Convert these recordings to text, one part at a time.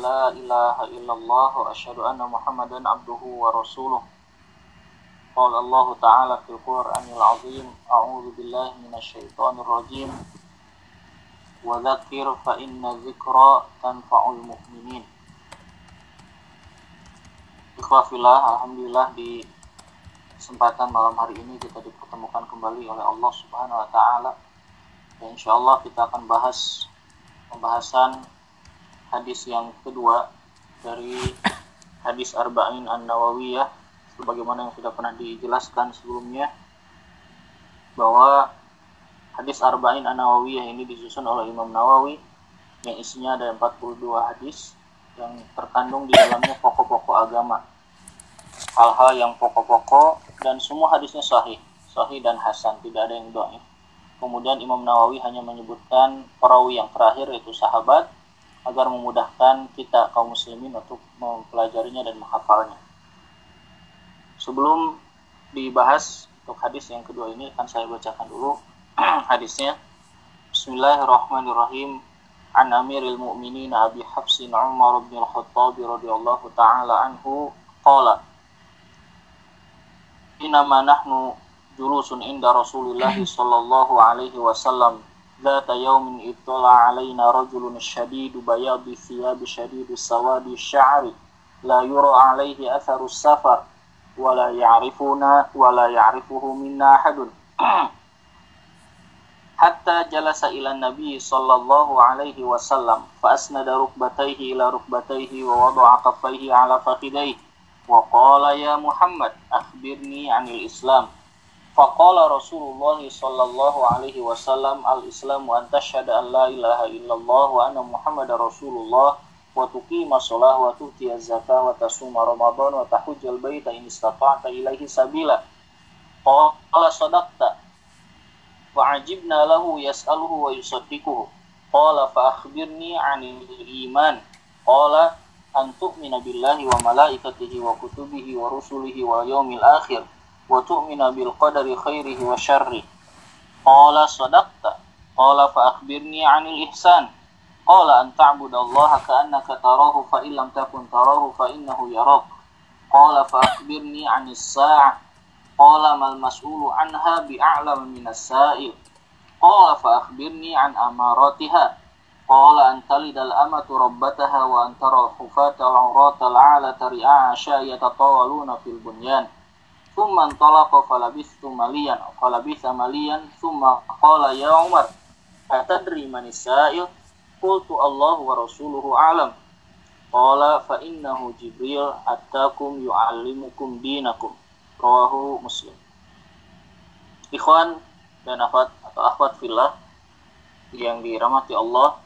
la ilaha illallah wa asyhadu anna Muhammadan abduhu wa rasuluh. Qala Allah Ta'ala fil Qur'anil Azim, a'udzu billahi minasyaitonir rajim. Wa dzakir fa inna dzikra tanfa'ul mu'minin. Ikhwafillah, alhamdulillah di kesempatan malam hari ini kita dipertemukan kembali oleh Allah Subhanahu wa taala. Dan insyaallah kita akan bahas pembahasan hadis yang kedua dari hadis Arba'in An-Nawawiyah sebagaimana yang sudah pernah dijelaskan sebelumnya bahwa hadis Arba'in An-Nawawiyah ini disusun oleh Imam Nawawi yang isinya ada 42 hadis yang terkandung di dalamnya pokok-pokok agama. Hal-hal yang pokok-pokok dan semua hadisnya sahih sahih dan hasan tidak ada yang doa kemudian Imam Nawawi hanya menyebutkan perawi yang terakhir yaitu sahabat agar memudahkan kita kaum muslimin untuk mempelajarinya dan menghafalnya. Sebelum dibahas untuk hadis yang kedua ini akan saya bacakan dulu hadisnya. Bismillahirrahmanirrahim. An Amiril Mu'minin Abi Hafsin Umar bin Al-Khattab radhiyallahu taala anhu qala Inama nahnu julusun inda Rasulillah sallallahu alaihi wasallam ذات يوم اطلع علينا رجل شديد بياض الثياب شديد سواد الشعر لا يرى عليه أثر السفر ولا يعرفنا ولا يعرفه منا أحد حتى جلس إلى النبي صلى الله عليه وسلم فأسند ركبتيه إلى ركبتيه ووضع كفيه على فخذيه وقال يا محمد أخبرني عن الإسلام Faqala Rasulullah sallallahu alaihi wasallam al-Islam wa antashhada an la ilaha illallah wa anna Muhammadar Rasulullah wa tuqima shalah wa tu'ti zakah wa tasuma ramadan wa tahujjal baita in istata'ta ilaihi sabila. Qala sadaqta wa ajibna lahu yas'aluhu wa yusaddiquhu. Qala fa akhbirni 'anil iman. Qala an tu'mina billahi wa malaikatihi wa kutubihi wa rusulihi wa yaumil akhir. وتؤمن بالقدر خيره وشره. قال صدقت. قال فأخبرني عن الإحسان. قال أن تعبد الله كأنك تراه فإن لم تكن تراه فإنه يراك. قال فأخبرني عن الساعة. قال ما المسؤول عنها بأعلم من السائل. قال فأخبرني عن أماراتها. قال أن تلد الأمة ربتها وأن ترى الحفاة العراة العالة رعاء عشاء يتطاولون في البنيان. summa talaqa qalabistu maliyan qalabisa maliyan summa qala ya Umar atadri man isail qultu Allah wa rasuluhu alam. Qala fa innahu Jibril attakum yu'allimukum dinakum. Rawahu Muslim. Ikhwan dan akhwat atau akhwat fillah yang dirahmati Allah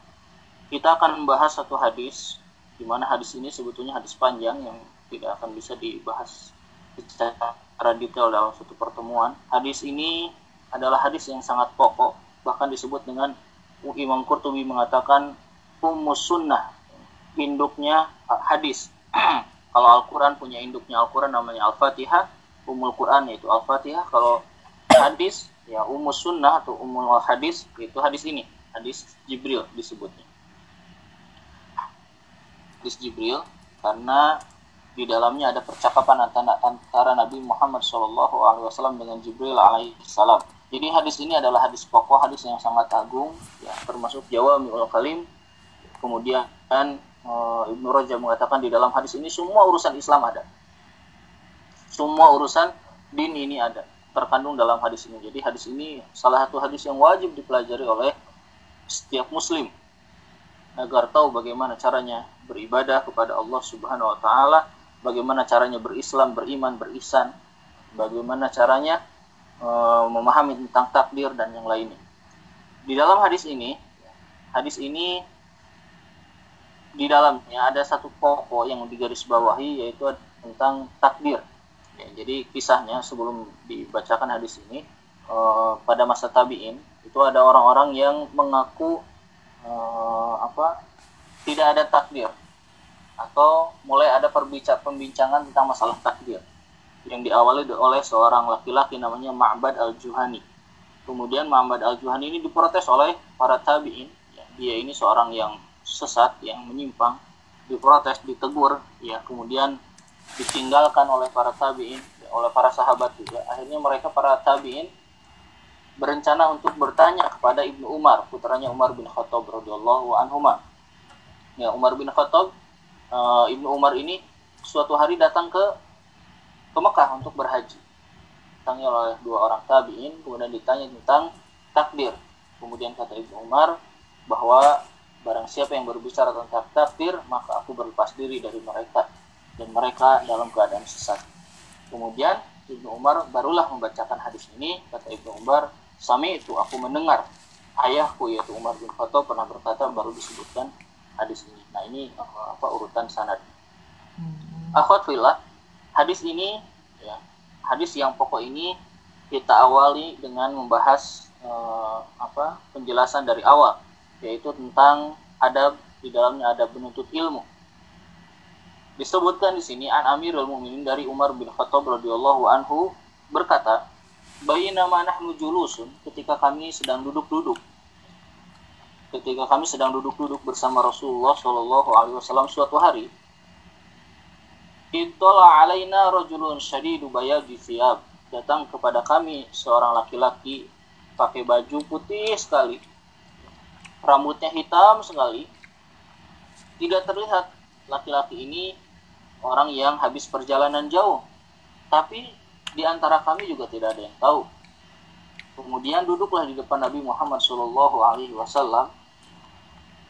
kita akan membahas satu hadis di mana hadis ini sebetulnya hadis panjang yang tidak akan bisa dibahas secara detail dalam satu pertemuan. Hadis ini adalah hadis yang sangat pokok bahkan disebut dengan Imam Qurtubi mengatakan ummus sunnah induknya hadis. Kalau Al-Quran punya induknya Al-Quran namanya Al-Fatihah umul Quran yaitu Al-Fatihah. Kalau hadis ya umus sunnah atau umul hadis itu hadis ini hadis Jibril disebutnya. Hadis Jibril karena di dalamnya ada percakapan antara, antara Nabi Muhammad SAW dengan Jibril alaihissalam. Jadi hadis ini adalah hadis pokok, hadis yang sangat agung, ya, termasuk Jawa Mi'ul Kalim. Kemudian uh, Ibnu Rajab mengatakan di dalam hadis ini semua urusan Islam ada semua urusan din ini ada terkandung dalam hadis ini. Jadi hadis ini salah satu hadis yang wajib dipelajari oleh setiap muslim agar tahu bagaimana caranya beribadah kepada Allah Subhanahu wa taala, bagaimana caranya berislam, beriman, berisan, bagaimana caranya e, memahami tentang takdir dan yang lainnya. Di dalam hadis ini, hadis ini di dalamnya ada satu pokok yang digarisbawahi yaitu tentang takdir. Ya, jadi kisahnya sebelum dibacakan hadis ini uh, pada masa tabiin itu ada orang-orang yang mengaku uh, apa tidak ada takdir atau mulai ada perbincangan pembincangan tentang masalah takdir. yang diawali oleh seorang laki-laki namanya Ma'bad al-Juhani. Kemudian Ma'bad al-Juhani ini diprotes oleh para tabi'in. Ya, dia ini seorang yang sesat, yang menyimpang, diprotes, ditegur, ya kemudian ditinggalkan oleh para tabi'in, ya, oleh para sahabat juga. Akhirnya mereka para tabi'in berencana untuk bertanya kepada Ibnu Umar, putranya Umar bin Khattab radhiyallahu anhu. Ya, Umar bin Khattab, uh, Ibnu Umar ini suatu hari datang ke ke Mekah untuk berhaji. Ditanya oleh dua orang tabi'in, kemudian ditanya tentang takdir. Kemudian kata Ibnu Umar bahwa barang siapa yang berbicara tentang takdir, maka aku berlepas diri dari mereka dan mereka dalam keadaan sesat. Kemudian Ibnu Umar barulah membacakan hadis ini, kata Ibnu Umar, sami itu aku mendengar ayahku yaitu Umar bin Khattab pernah berkata baru disebutkan hadis ini. Nah ini apa urutan sanad. Hmm. Akhwat fillah, hadis ini ya hadis yang pokok ini kita awali dengan membahas eh, apa penjelasan dari awal yaitu tentang adab di dalamnya ada penuntut ilmu disebutkan di sini an Amirul Mukminin dari Umar bin Khattab radhiyallahu anhu berkata nama nahnu julusun ketika kami sedang duduk-duduk ketika kami sedang duduk-duduk bersama Rasulullah Shallallahu alaihi wasallam suatu hari Itola alaina rojulun syadidu bayadi siab. Datang kepada kami seorang laki-laki pakai baju putih sekali. Rambutnya hitam sekali. Tidak terlihat laki-laki ini orang yang habis perjalanan jauh. Tapi di antara kami juga tidak ada yang tahu. Kemudian duduklah di depan Nabi Muhammad Shallallahu Alaihi Wasallam.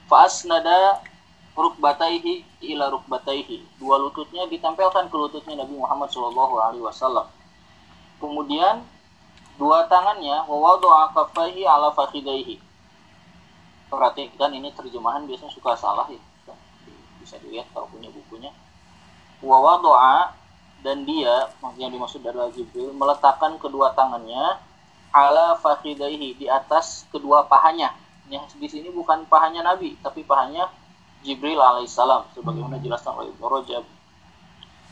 Faasnada rukbataihi ila rukbataihi. Dua lututnya ditempelkan ke lututnya Nabi Muhammad Shallallahu Alaihi Wasallam. Kemudian dua tangannya wawadoa kafaihi ala fakhidaihi. Perhatikan ini terjemahan biasanya suka salah ya. Bisa dilihat kalau punya bukunya. Wawadoa dan dia yang dimaksud adalah Jibril meletakkan kedua tangannya ala fakhidaihi di atas kedua pahanya. Ya, di sini bukan pahanya Nabi, tapi pahanya Jibril alaihissalam sebagaimana dijelaskan oleh Ibnu Rajab,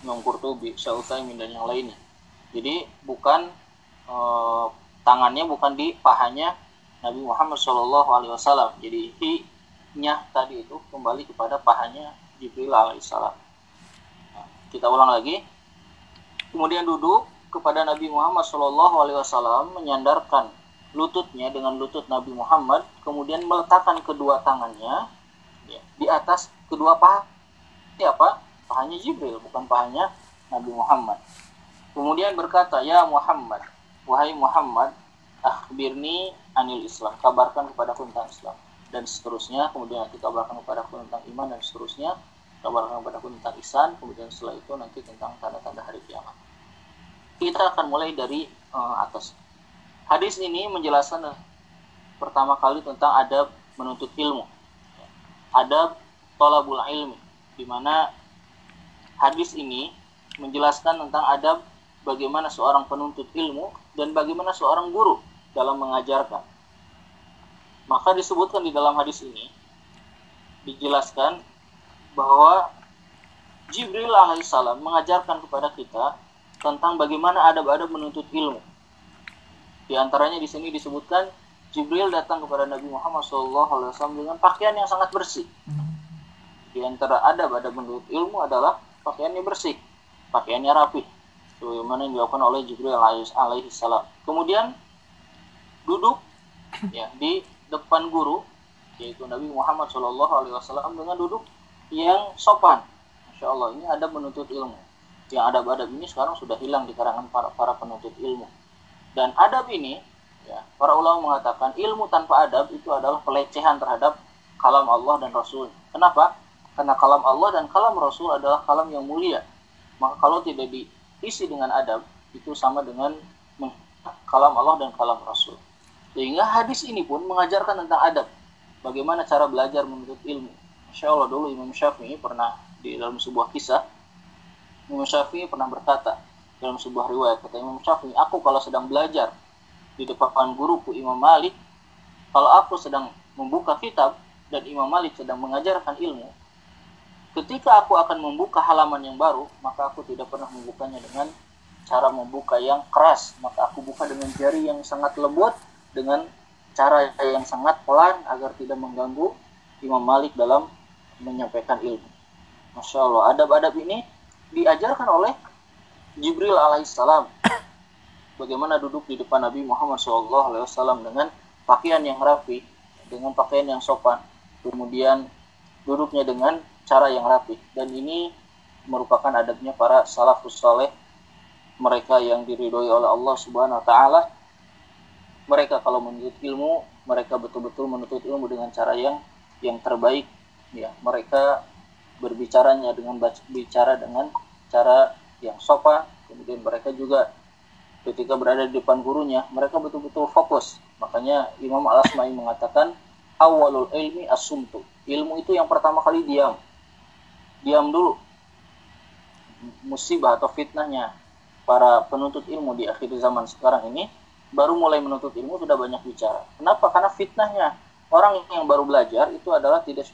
Imam Qurtubi, Syautsaimin dan yang lainnya. Jadi bukan e, tangannya bukan di pahanya Nabi Muhammad Shallallahu alaihi wasallam. Jadi hi-nya tadi itu kembali kepada pahanya Jibril alaihissalam. Nah, kita ulang lagi. Kemudian duduk kepada Nabi Muhammad Shallallahu alaihi wasallam menyandarkan lututnya dengan lutut Nabi Muhammad, kemudian meletakkan kedua tangannya ya, di atas kedua paha siapa? Pahanya Jibril, bukan pahanya Nabi Muhammad. Kemudian berkata, "Ya Muhammad, wahai Muhammad, akhbirni anil Islam, kabarkan kepada tentang Islam." Dan seterusnya, kemudian nanti kabarkan kepada tentang iman dan seterusnya, kabarkan kepada tentang ihsan, kemudian setelah itu nanti tentang tanda-tanda hari kiamat. Kita akan mulai dari uh, atas. Hadis ini menjelaskan pertama kali tentang adab menuntut ilmu adab tolabul ilmi di mana hadis ini menjelaskan tentang adab bagaimana seorang penuntut ilmu dan bagaimana seorang guru dalam mengajarkan. Maka disebutkan di dalam hadis ini dijelaskan bahwa Jibril alaihissalam mengajarkan kepada kita tentang bagaimana adab-adab menuntut ilmu. Di antaranya di sini disebutkan Jibril datang kepada Nabi Muhammad SAW dengan pakaian yang sangat bersih. Di antara adab ada menurut ilmu adalah pakaiannya bersih, pakaiannya rapi, sebagaimana yang dilakukan oleh Jibril alaihi salam. Kemudian duduk ya di depan guru yaitu Nabi Muhammad SAW dengan duduk yang sopan. Masya Allah ini ada menuntut ilmu. Yang adab-adab ini sekarang sudah hilang di kalangan para para penuntut ilmu. Dan adab ini Ya, para ulama mengatakan ilmu tanpa adab itu adalah pelecehan terhadap kalam Allah dan Rasul. Kenapa? Karena kalam Allah dan kalam Rasul adalah kalam yang mulia. Maka kalau tidak diisi dengan adab, itu sama dengan kalam Allah dan kalam Rasul. Sehingga hadis ini pun mengajarkan tentang adab. Bagaimana cara belajar menuntut ilmu. Insya Allah dulu Imam Syafi'i pernah di dalam sebuah kisah, Imam Syafi'i pernah berkata dalam sebuah riwayat, kata Imam Syafi'i, aku kalau sedang belajar di depan guruku Imam Malik kalau aku sedang membuka kitab dan Imam Malik sedang mengajarkan ilmu ketika aku akan membuka halaman yang baru maka aku tidak pernah membukanya dengan cara membuka yang keras maka aku buka dengan jari yang sangat lembut dengan cara yang sangat pelan agar tidak mengganggu Imam Malik dalam menyampaikan ilmu. Masya Allah, adab-adab ini diajarkan oleh Jibril alaihissalam. Bagaimana duduk di depan Nabi Muhammad SAW dengan pakaian yang rapi, dengan pakaian yang sopan, kemudian duduknya dengan cara yang rapi. Dan ini merupakan adabnya para salafus saleh mereka yang diridhoi oleh Allah Subhanahu wa taala mereka kalau menuntut ilmu mereka betul-betul menuntut ilmu dengan cara yang yang terbaik ya mereka berbicaranya dengan bicara dengan cara yang sopan kemudian mereka juga ketika berada di depan gurunya mereka betul-betul fokus makanya Imam Al-Asma'i mengatakan awalul ilmi asumtu ilmu itu yang pertama kali diam diam dulu musibah atau fitnahnya para penuntut ilmu di akhir zaman sekarang ini baru mulai menuntut ilmu sudah banyak bicara. Kenapa? Karena fitnahnya orang yang baru belajar itu adalah tidak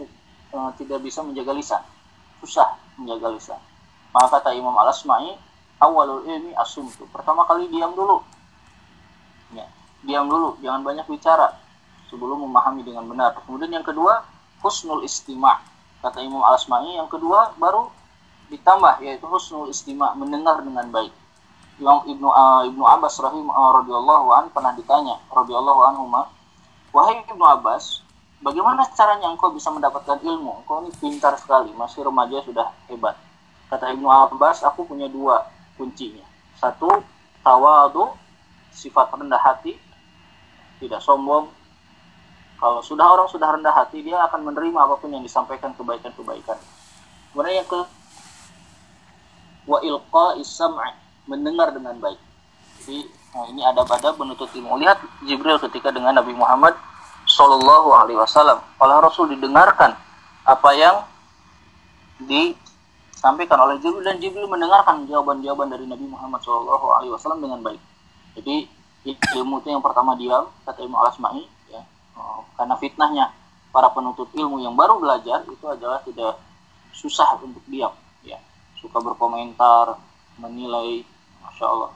uh, tidak bisa menjaga lisan, susah menjaga lisan. Maka kata Imam Al Asma'i, awalul ilmi asumtu. Pertama kali diam dulu, ya, diam dulu, jangan banyak bicara sebelum memahami dengan benar. Kemudian yang kedua, husnul istima. Kata Imam Al Asma'i, yang kedua baru ditambah yaitu husnul istima, mendengar dengan baik yang Ibnu uh, Ibnu Abbas rahim uh, radhiyallahu an pernah ditanya radhiyallahu anhu wahai Ibnu Abbas bagaimana caranya engkau bisa mendapatkan ilmu engkau ini pintar sekali masih remaja sudah hebat kata Ibnu Abbas aku punya dua kuncinya satu tawadu sifat rendah hati tidak sombong kalau sudah orang sudah rendah hati dia akan menerima apa pun yang disampaikan kebaikan-kebaikan kemudian yang ke wa ilqa isam' mendengar dengan baik. Jadi nah ini ada pada menuntut ilmu. Lihat Jibril ketika dengan Nabi Muhammad Shallallahu Alaihi Wasallam. Kalau Rasul didengarkan apa yang disampaikan oleh Jibril dan Jibril mendengarkan jawaban-jawaban dari Nabi Muhammad Wasallam dengan baik. Jadi ilmu itu yang pertama diam kata Imam Al-Asma'i ya. Oh, karena fitnahnya para penuntut ilmu yang baru belajar itu adalah tidak susah untuk diam ya. Suka berkomentar menilai Masya Allah.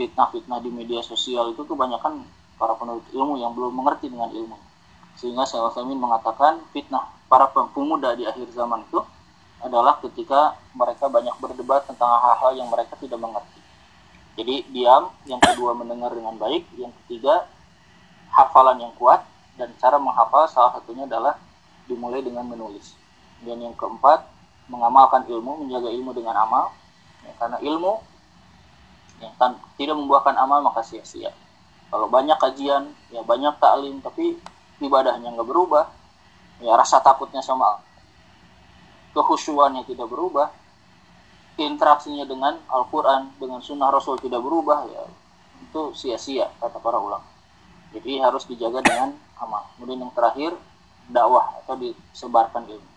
Fitnah-fitnah di media sosial itu kebanyakan para penuntut ilmu yang belum mengerti dengan ilmu. Sehingga Samin mengatakan fitnah para pemuda di akhir zaman itu adalah ketika mereka banyak berdebat tentang hal-hal yang mereka tidak mengerti. Jadi diam yang kedua mendengar dengan baik yang ketiga hafalan yang kuat dan cara menghafal salah satunya adalah dimulai dengan menulis. Dan yang keempat mengamalkan ilmu menjaga ilmu dengan amal. Ya, karena ilmu ya, kan, tidak membuahkan amal maka sia-sia. Kalau banyak kajian ya banyak taklim tapi ibadahnya nggak berubah ya rasa takutnya sama kehusuannya tidak berubah interaksinya dengan Al-Quran dengan Sunnah Rasul tidak berubah ya itu sia-sia kata para ulama. Jadi harus dijaga dengan amal. Kemudian yang terakhir dakwah atau disebarkan ilmu.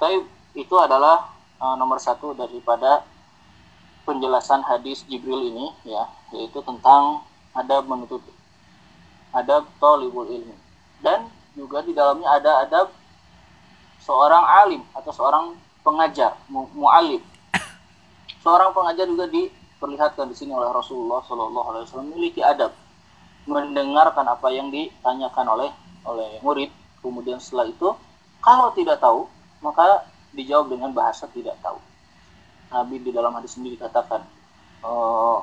Tapi itu adalah uh, nomor satu daripada penjelasan hadis Jibril ini ya yaitu tentang adab menuntut adab tolibul ilmi. Dan juga di dalamnya ada adab seorang alim atau seorang pengajar mu mualim seorang pengajar juga diperlihatkan di sini oleh Rasulullah Shallallahu Alaihi Wasallam memiliki adab mendengarkan apa yang ditanyakan oleh oleh murid kemudian setelah itu kalau tidak tahu maka dijawab dengan bahasa tidak tahu Nabi di dalam hadis sendiri katakan, oh,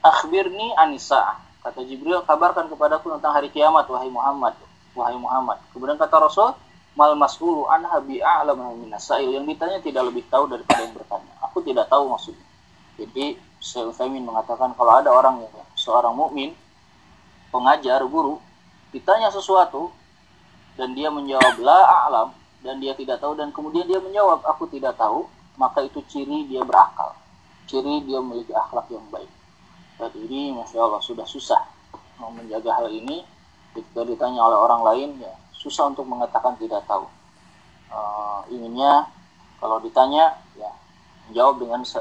akhbirni anisa. Kata Jibril, kabarkan kepadaku tentang hari kiamat, wahai Muhammad. Wahai Muhammad. Kemudian kata Rasul, mal mas'ulu anha bi'a'lam minasail. Yang ditanya tidak lebih tahu daripada yang bertanya. Aku tidak tahu maksudnya. Jadi, Syekh Uthaymin mengatakan kalau ada orang yang seorang mukmin, pengajar, guru, ditanya sesuatu dan dia menjawab la a'lam dan dia tidak tahu dan kemudian dia menjawab aku tidak tahu maka itu ciri dia berakal ciri dia memiliki akhlak yang baik dan ini masya Allah sudah susah mau menjaga hal ini ketika ditanya oleh orang lain ya susah untuk mengatakan tidak tahu. Uh, inginnya kalau ditanya ya menjawab dengan se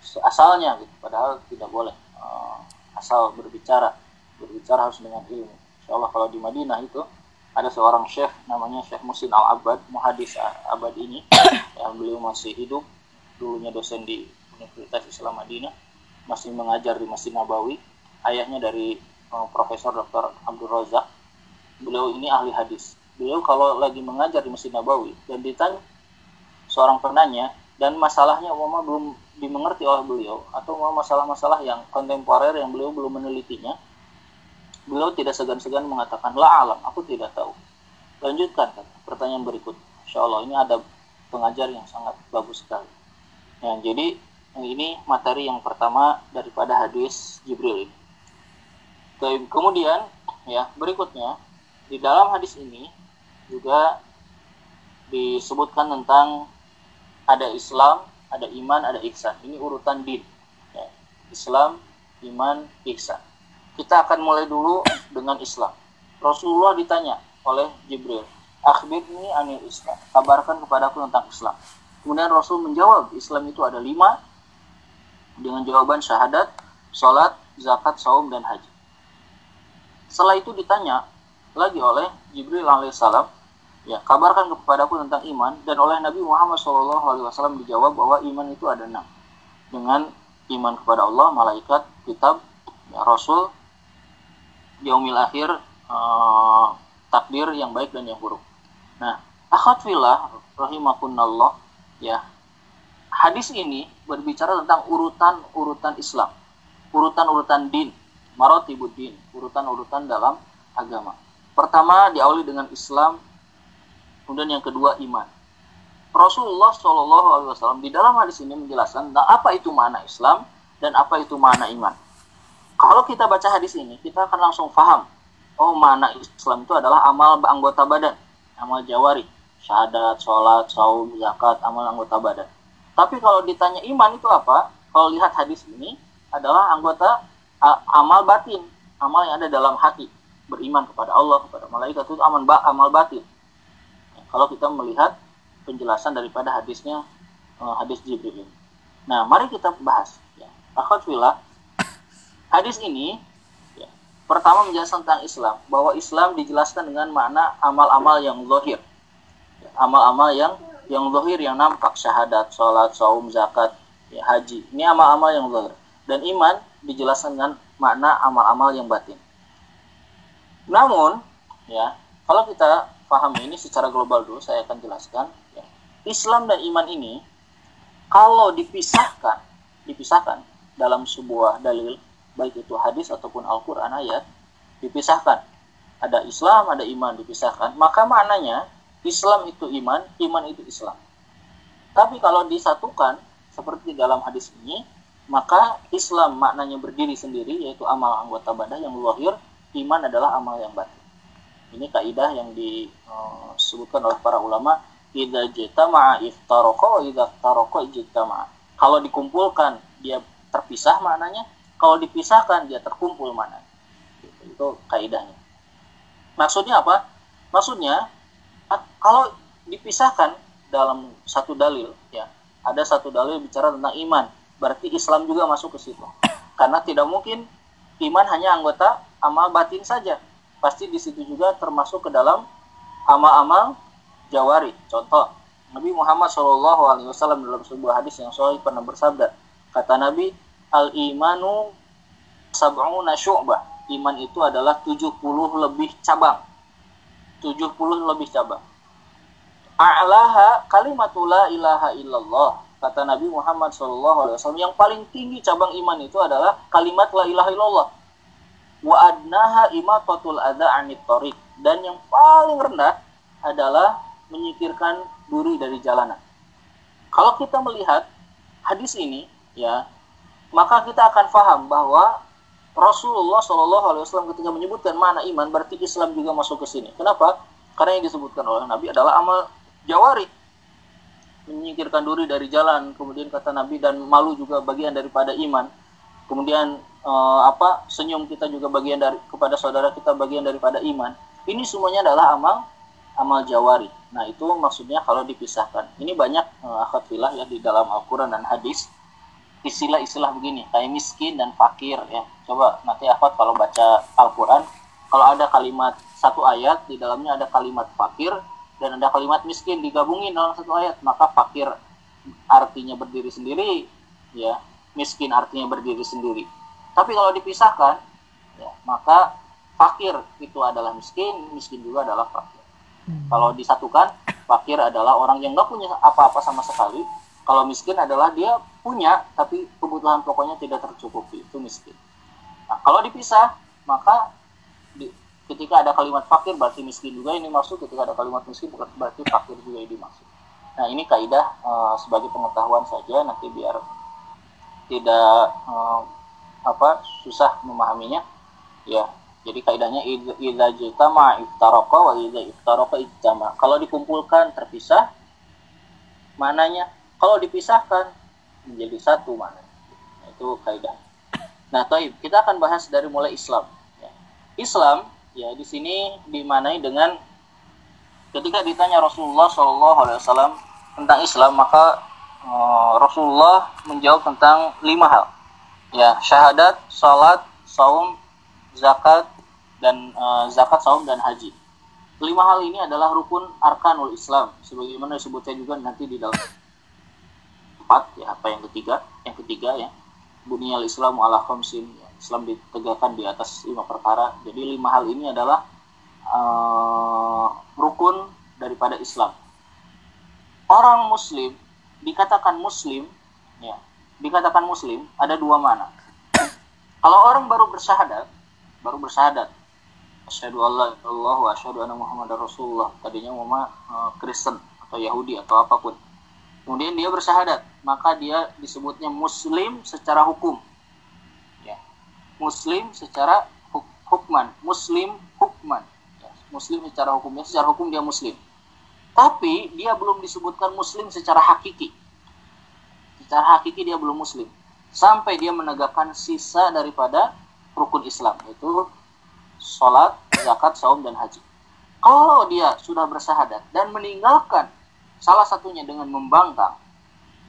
seasalnya gitu. Padahal tidak boleh uh, asal berbicara. Berbicara harus dengan ilmu. Insya Allah kalau di Madinah itu ada seorang syekh namanya Syekh Musin Al Abad muhadis abad ini yang beliau masih hidup. Dulunya dosen di Universitas Islam Madinah. Masih mengajar di Masjid Nabawi. Ayahnya dari uh, Profesor Dr. Abdul Razak. Beliau ini ahli hadis beliau kalau lagi mengajar di Masjid Nabawi dan ditanya seorang penanya dan masalahnya umumnya belum dimengerti oleh beliau atau masalah-masalah yang kontemporer yang beliau belum menelitinya beliau tidak segan-segan mengatakan la alam aku tidak tahu. Lanjutkan kata pertanyaan berikut. Insya Allah ini ada pengajar yang sangat bagus sekali. Ya, jadi ini materi yang pertama daripada hadis Jibril ini. Kemudian ya berikutnya di dalam hadis ini juga disebutkan tentang ada Islam, ada iman, ada ihsan. Ini urutan din. Ya. Islam, iman, ihsan. Kita akan mulai dulu dengan Islam. Rasulullah ditanya oleh Jibril, Akhbirni anil Islam. Kabarkan kepadaku tentang Islam. Kemudian Rasul menjawab, Islam itu ada lima dengan jawaban syahadat, sholat, zakat, saum, dan haji. Setelah itu ditanya lagi oleh Jibril alaihissalam, ya kabarkan kepadaku tentang iman dan oleh Nabi Muhammad SAW dijawab bahwa iman itu ada enam dengan iman kepada Allah, malaikat, kitab, ya, Rasul, yaumil akhir, uh, takdir yang baik dan yang buruk. Nah, akhwat filah rahimakunallah ya. Hadis ini berbicara tentang urutan-urutan Islam, urutan-urutan din, marotibuddin, urutan-urutan dalam agama. Pertama diawali dengan Islam, kemudian yang kedua iman. Rasulullah Shallallahu Alaihi Wasallam di dalam hadis ini menjelaskan tentang apa itu mana Islam dan apa itu mana iman. Kalau kita baca hadis ini, kita akan langsung paham. Oh, mana Islam itu adalah amal anggota badan, amal jawari, syahadat, sholat, saum, zakat, amal anggota badan. Tapi kalau ditanya iman itu apa? Kalau lihat hadis ini adalah anggota amal batin, amal yang ada dalam hati, beriman kepada Allah, kepada malaikat itu amal batin kalau kita melihat penjelasan daripada hadisnya uh, hadis Jibril. Nah, mari kita bahas. Ya. Akhwatullah, hadis ini ya, pertama menjelaskan tentang Islam, bahwa Islam dijelaskan dengan makna amal-amal yang zahir. Ya, amal-amal yang yang zahir yang nampak syahadat, sholat, saum, zakat, ya, haji. Ini amal-amal yang zahir. Dan iman dijelaskan dengan makna amal-amal yang batin. Namun, ya, kalau kita pahami ini secara global dulu saya akan jelaskan ya. Islam dan iman ini kalau dipisahkan dipisahkan dalam sebuah dalil baik itu hadis ataupun Al-Qur'an ayat dipisahkan. Ada Islam ada iman dipisahkan maka maknanya Islam itu iman iman itu Islam. Tapi kalau disatukan seperti dalam hadis ini maka Islam maknanya berdiri sendiri yaitu amal anggota badan yang lahir iman adalah amal yang batin ini kaidah yang disebutkan oleh para ulama idza jatama'a iftaraka wa idza iftaraka ijtama'a. Kalau dikumpulkan dia terpisah maknanya, kalau dipisahkan dia terkumpul mana. Itu, itu kaidahnya. Maksudnya apa? Maksudnya kalau dipisahkan dalam satu dalil ya, ada satu dalil bicara tentang iman, berarti Islam juga masuk ke situ. Karena tidak mungkin iman hanya anggota amal batin saja pasti di situ juga termasuk ke dalam amal-amal jawari. Contoh, Nabi Muhammad Shallallahu Alaihi Wasallam dalam sebuah hadis yang sahih pernah bersabda, kata Nabi, al imanu sab'una syu'bah. Iman itu adalah 70 lebih cabang. 70 lebih cabang. A'laha kalimatullah ilaha illallah. Kata Nabi Muhammad SAW, yang paling tinggi cabang iman itu adalah kalimat la ilaha illallah wa adnaha imatatul adza anit tariq dan yang paling rendah adalah menyikirkan duri dari jalanan. Kalau kita melihat hadis ini ya, maka kita akan faham bahwa Rasulullah Shallallahu Alaihi Wasallam ketika menyebutkan mana iman berarti Islam juga masuk ke sini. Kenapa? Karena yang disebutkan oleh Nabi adalah amal jawari menyingkirkan duri dari jalan kemudian kata Nabi dan malu juga bagian daripada iman kemudian uh, apa senyum kita juga bagian dari kepada saudara kita bagian daripada iman. Ini semuanya adalah amal amal jawari. Nah, itu maksudnya kalau dipisahkan. Ini banyak uh, akad filah ya di dalam Al-Qur'an dan hadis istilah-istilah begini, kayak miskin dan fakir ya. Coba nanti akhwat kalau baca Al-Qur'an, kalau ada kalimat satu ayat di dalamnya ada kalimat fakir dan ada kalimat miskin digabungin dalam satu ayat, maka fakir artinya berdiri sendiri ya miskin artinya berdiri sendiri. Tapi kalau dipisahkan, ya, maka fakir itu adalah miskin, miskin juga adalah fakir. Hmm. Kalau disatukan, fakir adalah orang yang nggak punya apa-apa sama sekali. Kalau miskin adalah dia punya, tapi kebutuhan pokoknya tidak tercukupi, itu miskin. Nah, kalau dipisah, maka di, ketika ada kalimat fakir berarti miskin juga ini maksud, ketika ada kalimat miskin berarti fakir juga ini maksud. Nah ini kaidah uh, sebagai pengetahuan saja nanti biar tidak uh, apa susah memahaminya ya. Jadi kaidahnya idza jitama iftaraka wa idza iftaraka ijtama. Kalau dikumpulkan terpisah mananya? Kalau dipisahkan menjadi satu mana nah, itu kaidah nah taib kita akan bahas dari mulai Islam ya. Islam ya di sini dimanai dengan ketika ditanya Rasulullah Shallallahu Alaihi Wasallam tentang Islam maka uh, Rasulullah menjawab tentang lima hal. Ya syahadat salat saum zakat dan uh, zakat saum dan haji. Lima hal ini adalah rukun arkanul Islam sebagaimana disebutnya juga nanti di dalam empat ya apa yang ketiga? Yang ketiga ya bunyal Islam ala khamsin ya. Islam ditegakkan di atas lima perkara. Jadi lima hal ini adalah uh, rukun daripada Islam. Orang muslim dikatakan muslim ya dikatakan muslim ada dua mana. Kalau orang baru bersyahadat baru bersyahadat asyhadu alla Allah wa asyhadu anna muhammadar rasulullah tadinya mama uh, Kristen atau Yahudi atau apa pun. Kemudian dia bersyahadat maka dia disebutnya muslim secara hukum. Ya muslim secara huk hukman muslim hukman. Ya. muslim secara hukumnya secara hukum dia muslim tapi dia belum disebutkan muslim secara hakiki secara hakiki dia belum muslim sampai dia menegakkan sisa daripada rukun Islam yaitu sholat, zakat, saum dan haji. Kalau dia sudah bersahadat dan meninggalkan salah satunya dengan membangkang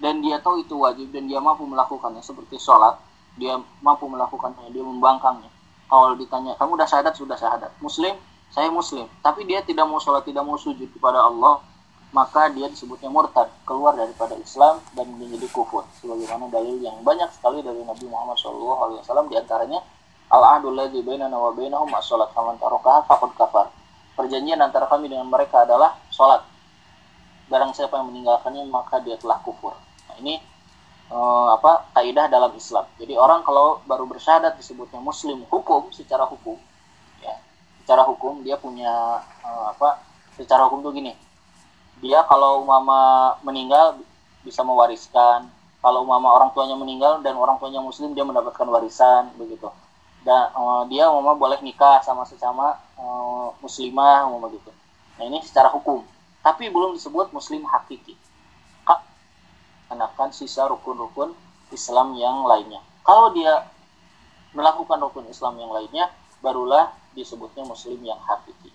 dan dia tahu itu wajib dan dia mampu melakukannya seperti sholat, dia mampu melakukannya, dia membangkangnya. Kalau ditanya, kamu sudah syahadat? Sudah syahadat. Muslim? Saya muslim tapi dia tidak mau sholat tidak mau sujud kepada Allah maka dia disebutnya murtad keluar daripada Islam dan menjadi kufur. Sebagaimana dalil yang banyak sekali dari Nabi Muhammad SAW di antaranya al ahdul ladzi bainana wa bainahum as-salat faman tarakaha faqad kafar. Perjanjian antara kami dengan mereka adalah sholat barang siapa yang meninggalkannya maka dia telah kufur. Nah ini uh, apa kaidah dalam Islam. Jadi orang kalau baru bersyahadat disebutnya muslim hukum secara hukum secara hukum dia punya uh, apa secara hukum tuh gini. Dia kalau mama meninggal bisa mewariskan. Kalau mama orang tuanya meninggal dan orang tuanya muslim dia mendapatkan warisan begitu. Dan uh, dia mama boleh nikah sama sesama uh, muslimah mama begitu nah ini secara hukum. Tapi belum disebut muslim hakiki. Kenakan sisa rukun-rukun Islam yang lainnya. Kalau dia melakukan rukun Islam yang lainnya barulah disebutnya muslim yang hakiki.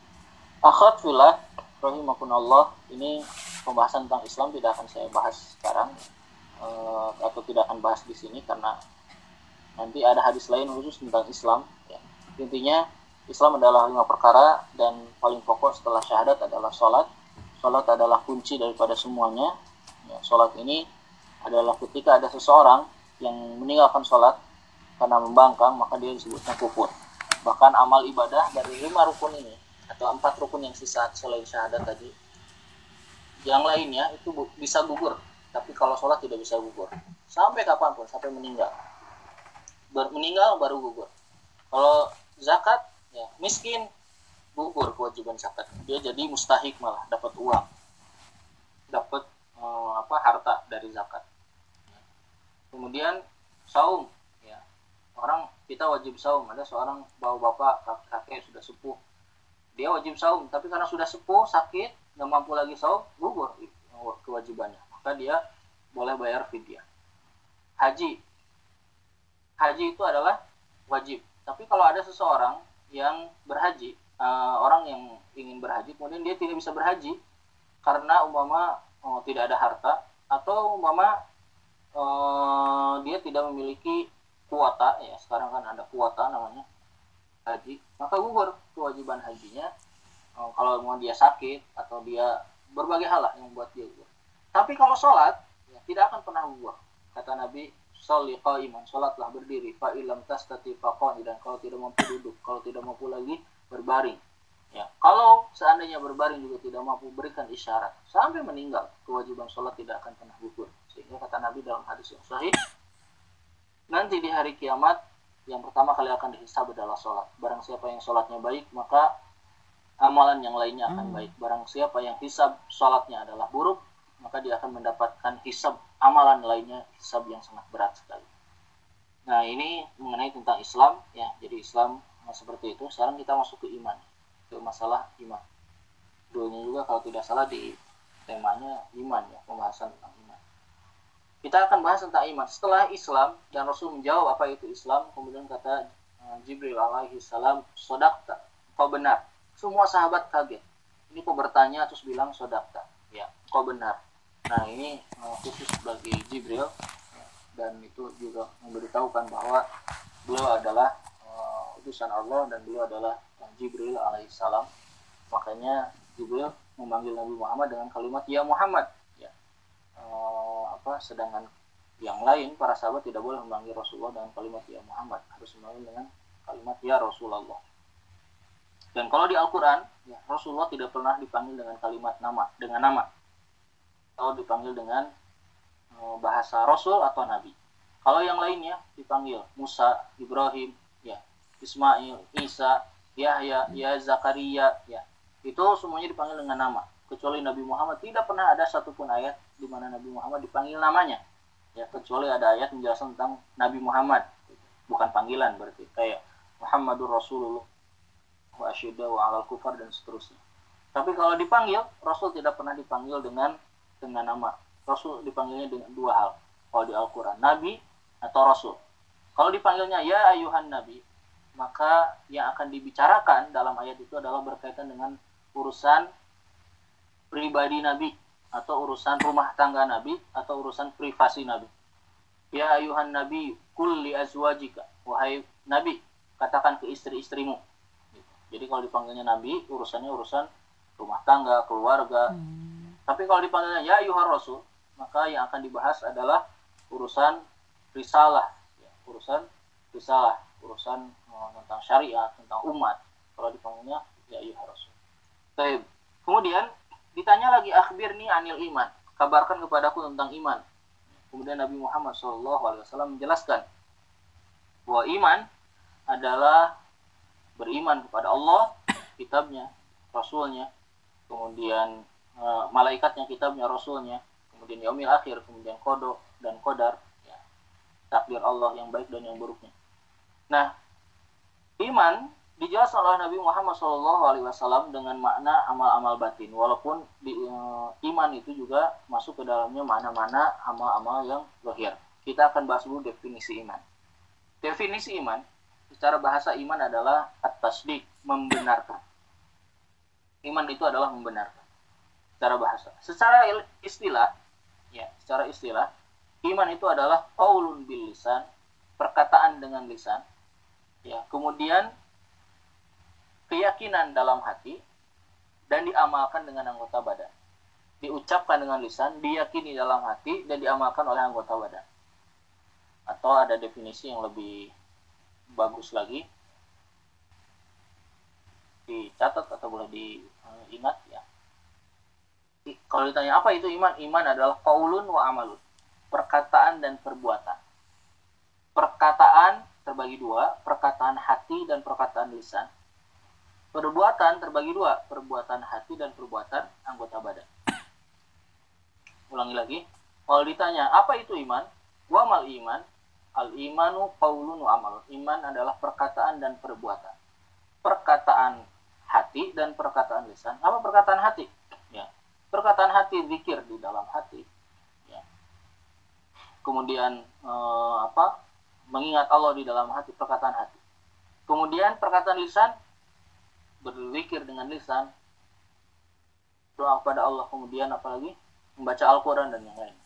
Akhwat fillah rahimakumullah ini pembahasan tentang Islam tidak akan saya bahas sekarang uh, atau tidak akan bahas di sini karena nanti ada hadis lain khusus tentang Islam ya. intinya Islam adalah lima perkara dan paling pokok setelah syahadat adalah sholat sholat adalah kunci daripada semuanya ya, sholat ini adalah ketika ada seseorang yang meninggalkan sholat karena membangkang maka dia disebutnya kufur bahkan amal ibadah dari lima rukun ini atau empat rukun yang sisa selain syahadat tadi yang lainnya itu bisa gugur. Tapi kalau sholat tidak bisa gugur. Sampai kapan pun sampai meninggal. Ber meninggal baru gugur. Kalau zakat ya miskin gugur kewajiban zakat. Dia jadi mustahik malah dapat uang. Dapat eh, apa harta dari zakat. Kemudian saum orang kita wajib saum. Ada seorang bawa bapak kakek sudah sepuh. Dia wajib saum tapi karena sudah sepuh sakit nggak mampu lagi saum gugur kewajibannya. Maka dia boleh bayar fidyah. Haji. Haji itu adalah wajib. Tapi kalau ada seseorang yang berhaji uh, orang yang ingin berhaji kemudian dia tidak bisa berhaji karena umpama uh, tidak ada harta atau umpama uh, dia tidak memiliki kuota ya sekarang kan ada kuota namanya haji. Maka gugur kewajiban hajinya oh, kalau mau dia sakit atau dia berbagai hal lah yang membuat dia gugur tapi kalau sholat ya, tidak akan pernah gugur kata Nabi sholli qa'iman sholatlah berdiri fa ilam tastati fa dan kalau tidak mampu duduk kalau tidak mampu lagi berbaring ya. Kalau seandainya berbaring juga tidak mampu berikan isyarat sampai meninggal kewajiban sholat tidak akan pernah gugur. Sehingga kata Nabi dalam hadis yang sahih nanti di hari kiamat yang pertama kali akan dihisab adalah sholat barang siapa yang sholatnya baik maka amalan yang lainnya akan hmm. baik barang siapa yang hisab sholatnya adalah buruk maka dia akan mendapatkan hisab amalan lainnya hisab yang sangat berat sekali. Nah ini mengenai tentang Islam ya jadi Islam nah, seperti itu. Sekarang kita masuk ke iman ke masalah iman. Dulunya juga kalau tidak salah di temanya iman ya pembahasan tentang iman. Kita akan bahas tentang iman setelah Islam dan Rasul menjawab apa itu Islam kemudian kata uh, Jibril alaihi salam sodakta kau benar. Semua sahabat kaget. Ini kau bertanya terus bilang sodakta ya kau benar Nah ini uh, khusus bagi Jibril dan itu juga memberitahukan bahwa beliau adalah uh, utusan Allah dan beliau adalah Jibril alaihissalam. Makanya Jibril memanggil Nabi Muhammad dengan kalimat Ya Muhammad. Uh, apa sedangkan yang lain para sahabat tidak boleh memanggil Rasulullah dengan kalimat Ya Muhammad, harus memanggil dengan kalimat Ya Rasulullah. Dan kalau di Al-Quran, ya, Rasulullah tidak pernah dipanggil dengan kalimat nama, dengan nama atau dipanggil dengan eh, bahasa Rasul atau Nabi. Kalau yang lainnya dipanggil Musa, Ibrahim, ya, Ismail, Isa, Yahya, ya Zakaria, ya. Itu semuanya dipanggil dengan nama. Kecuali Nabi Muhammad tidak pernah ada satupun ayat di mana Nabi Muhammad dipanggil namanya. Ya, kecuali ada ayat menjelaskan tentang Nabi Muhammad. Bukan panggilan berarti kayak Muhammadur Rasulullah wa wa alal kufar dan seterusnya. Tapi kalau dipanggil, Rasul tidak pernah dipanggil dengan dengan nama Rasul dipanggilnya dengan dua hal kalau di Al-Quran Nabi atau Rasul kalau dipanggilnya ya ayuhan Nabi maka yang akan dibicarakan dalam ayat itu adalah berkaitan dengan urusan pribadi Nabi atau urusan rumah tangga Nabi atau urusan privasi Nabi ya ayuhan Nabi kulli azwajika wahai Nabi katakan ke istri-istrimu jadi kalau dipanggilnya Nabi urusannya urusan rumah tangga keluarga hmm tapi kalau dipanggilnya ya yuhar rasul, maka yang akan dibahas adalah urusan risalah, ya, urusan risalah, urusan uh, tentang syariat, tentang umat. Kalau dipanggilnya ya yuhar rasul. Baik. Kemudian ditanya lagi akhbirni anil iman, kabarkan kepadaku tentang iman. Kemudian Nabi Muhammad SAW menjelaskan bahwa iman adalah beriman kepada Allah, kitabnya, rasulnya, kemudian Eh, malaikatnya, kitabnya, rasulnya, kemudian yaumil akhir, kemudian kodok dan kodar, ya, takdir Allah yang baik dan yang buruknya. Nah, iman dijelaskan oleh Nabi Muhammad SAW dengan makna amal-amal batin, walaupun di, uh, iman itu juga masuk ke dalamnya mana-mana amal-amal yang lahir. Kita akan bahas dulu definisi iman. Definisi iman, secara bahasa iman adalah at-tasdik, membenarkan. Iman itu adalah membenarkan secara bahasa. Secara istilah, ya, secara istilah, iman itu adalah qaulun bil lisan, perkataan dengan lisan. Ya, kemudian keyakinan dalam hati dan diamalkan dengan anggota badan. Diucapkan dengan lisan, diyakini dalam hati dan diamalkan oleh anggota badan. Atau ada definisi yang lebih bagus lagi? Dicatat atau boleh diingat ya? Kalau ditanya apa itu iman? Iman adalah kaulun wa amalun. Perkataan dan perbuatan. Perkataan terbagi dua perkataan hati dan perkataan lisan perbuatan terbagi dua perbuatan hati dan perbuatan anggota badan. Ulangi lagi. Kalau ditanya apa itu iman? Wa mal iman? Al imanu qaulun wa amalun iman adalah perkataan dan perbuatan. Perkataan hati dan perkataan lisan. Apa perkataan hati? Perkataan hati zikir di dalam hati. Ya. kemudian eh, apa? Mengingat Allah di dalam hati perkataan hati. Kemudian perkataan lisan berzikir dengan lisan doa kepada Allah kemudian apalagi membaca Al-Quran dan yang lain.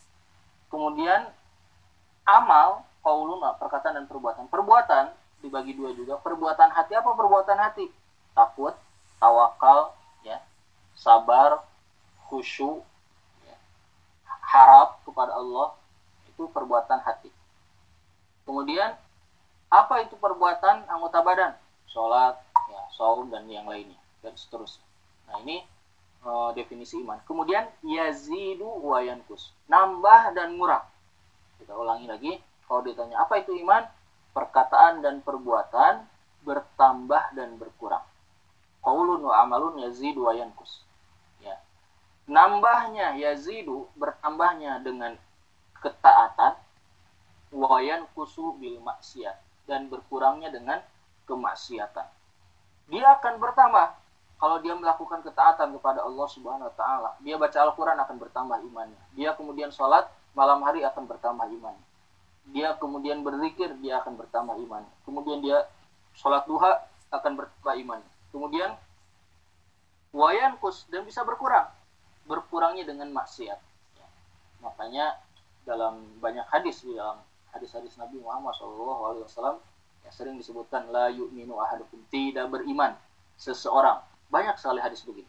Kemudian amal kauluna perkataan dan perbuatan. Perbuatan dibagi dua juga. Perbuatan hati apa perbuatan hati? Takut tawakal ya. Sabar khusyuk ya, harap kepada Allah itu perbuatan hati. Kemudian apa itu perbuatan anggota badan? Sholat, saum dan yang lainnya dan seterusnya. Nah ini uh, definisi iman. Kemudian yazidu wa yankus, nambah dan murah. Kita ulangi lagi. Kalau ditanya apa itu iman? Perkataan dan perbuatan bertambah dan berkurang. Qaulun wa amalun yazidu wa yankus. Ya. Nambahnya yazidu bertambahnya dengan ketaatan wayan kusu bil maksiat dan berkurangnya dengan kemaksiatan. Dia akan bertambah kalau dia melakukan ketaatan kepada Allah Subhanahu wa taala. Dia baca Al-Qur'an akan bertambah imannya. Dia kemudian sholat malam hari akan bertambah imannya. Dia kemudian berzikir, dia akan bertambah imannya. Kemudian dia sholat duha akan bertambah imannya. Kemudian wayan kus dan bisa berkurang. Berkurangnya dengan maksiat. Ya. Makanya dalam banyak hadis di dalam hadis-hadis Nabi Muhammad SAW ya sering disebutkan la yu'minu ahadukum tidak beriman seseorang. Banyak sekali hadis begini.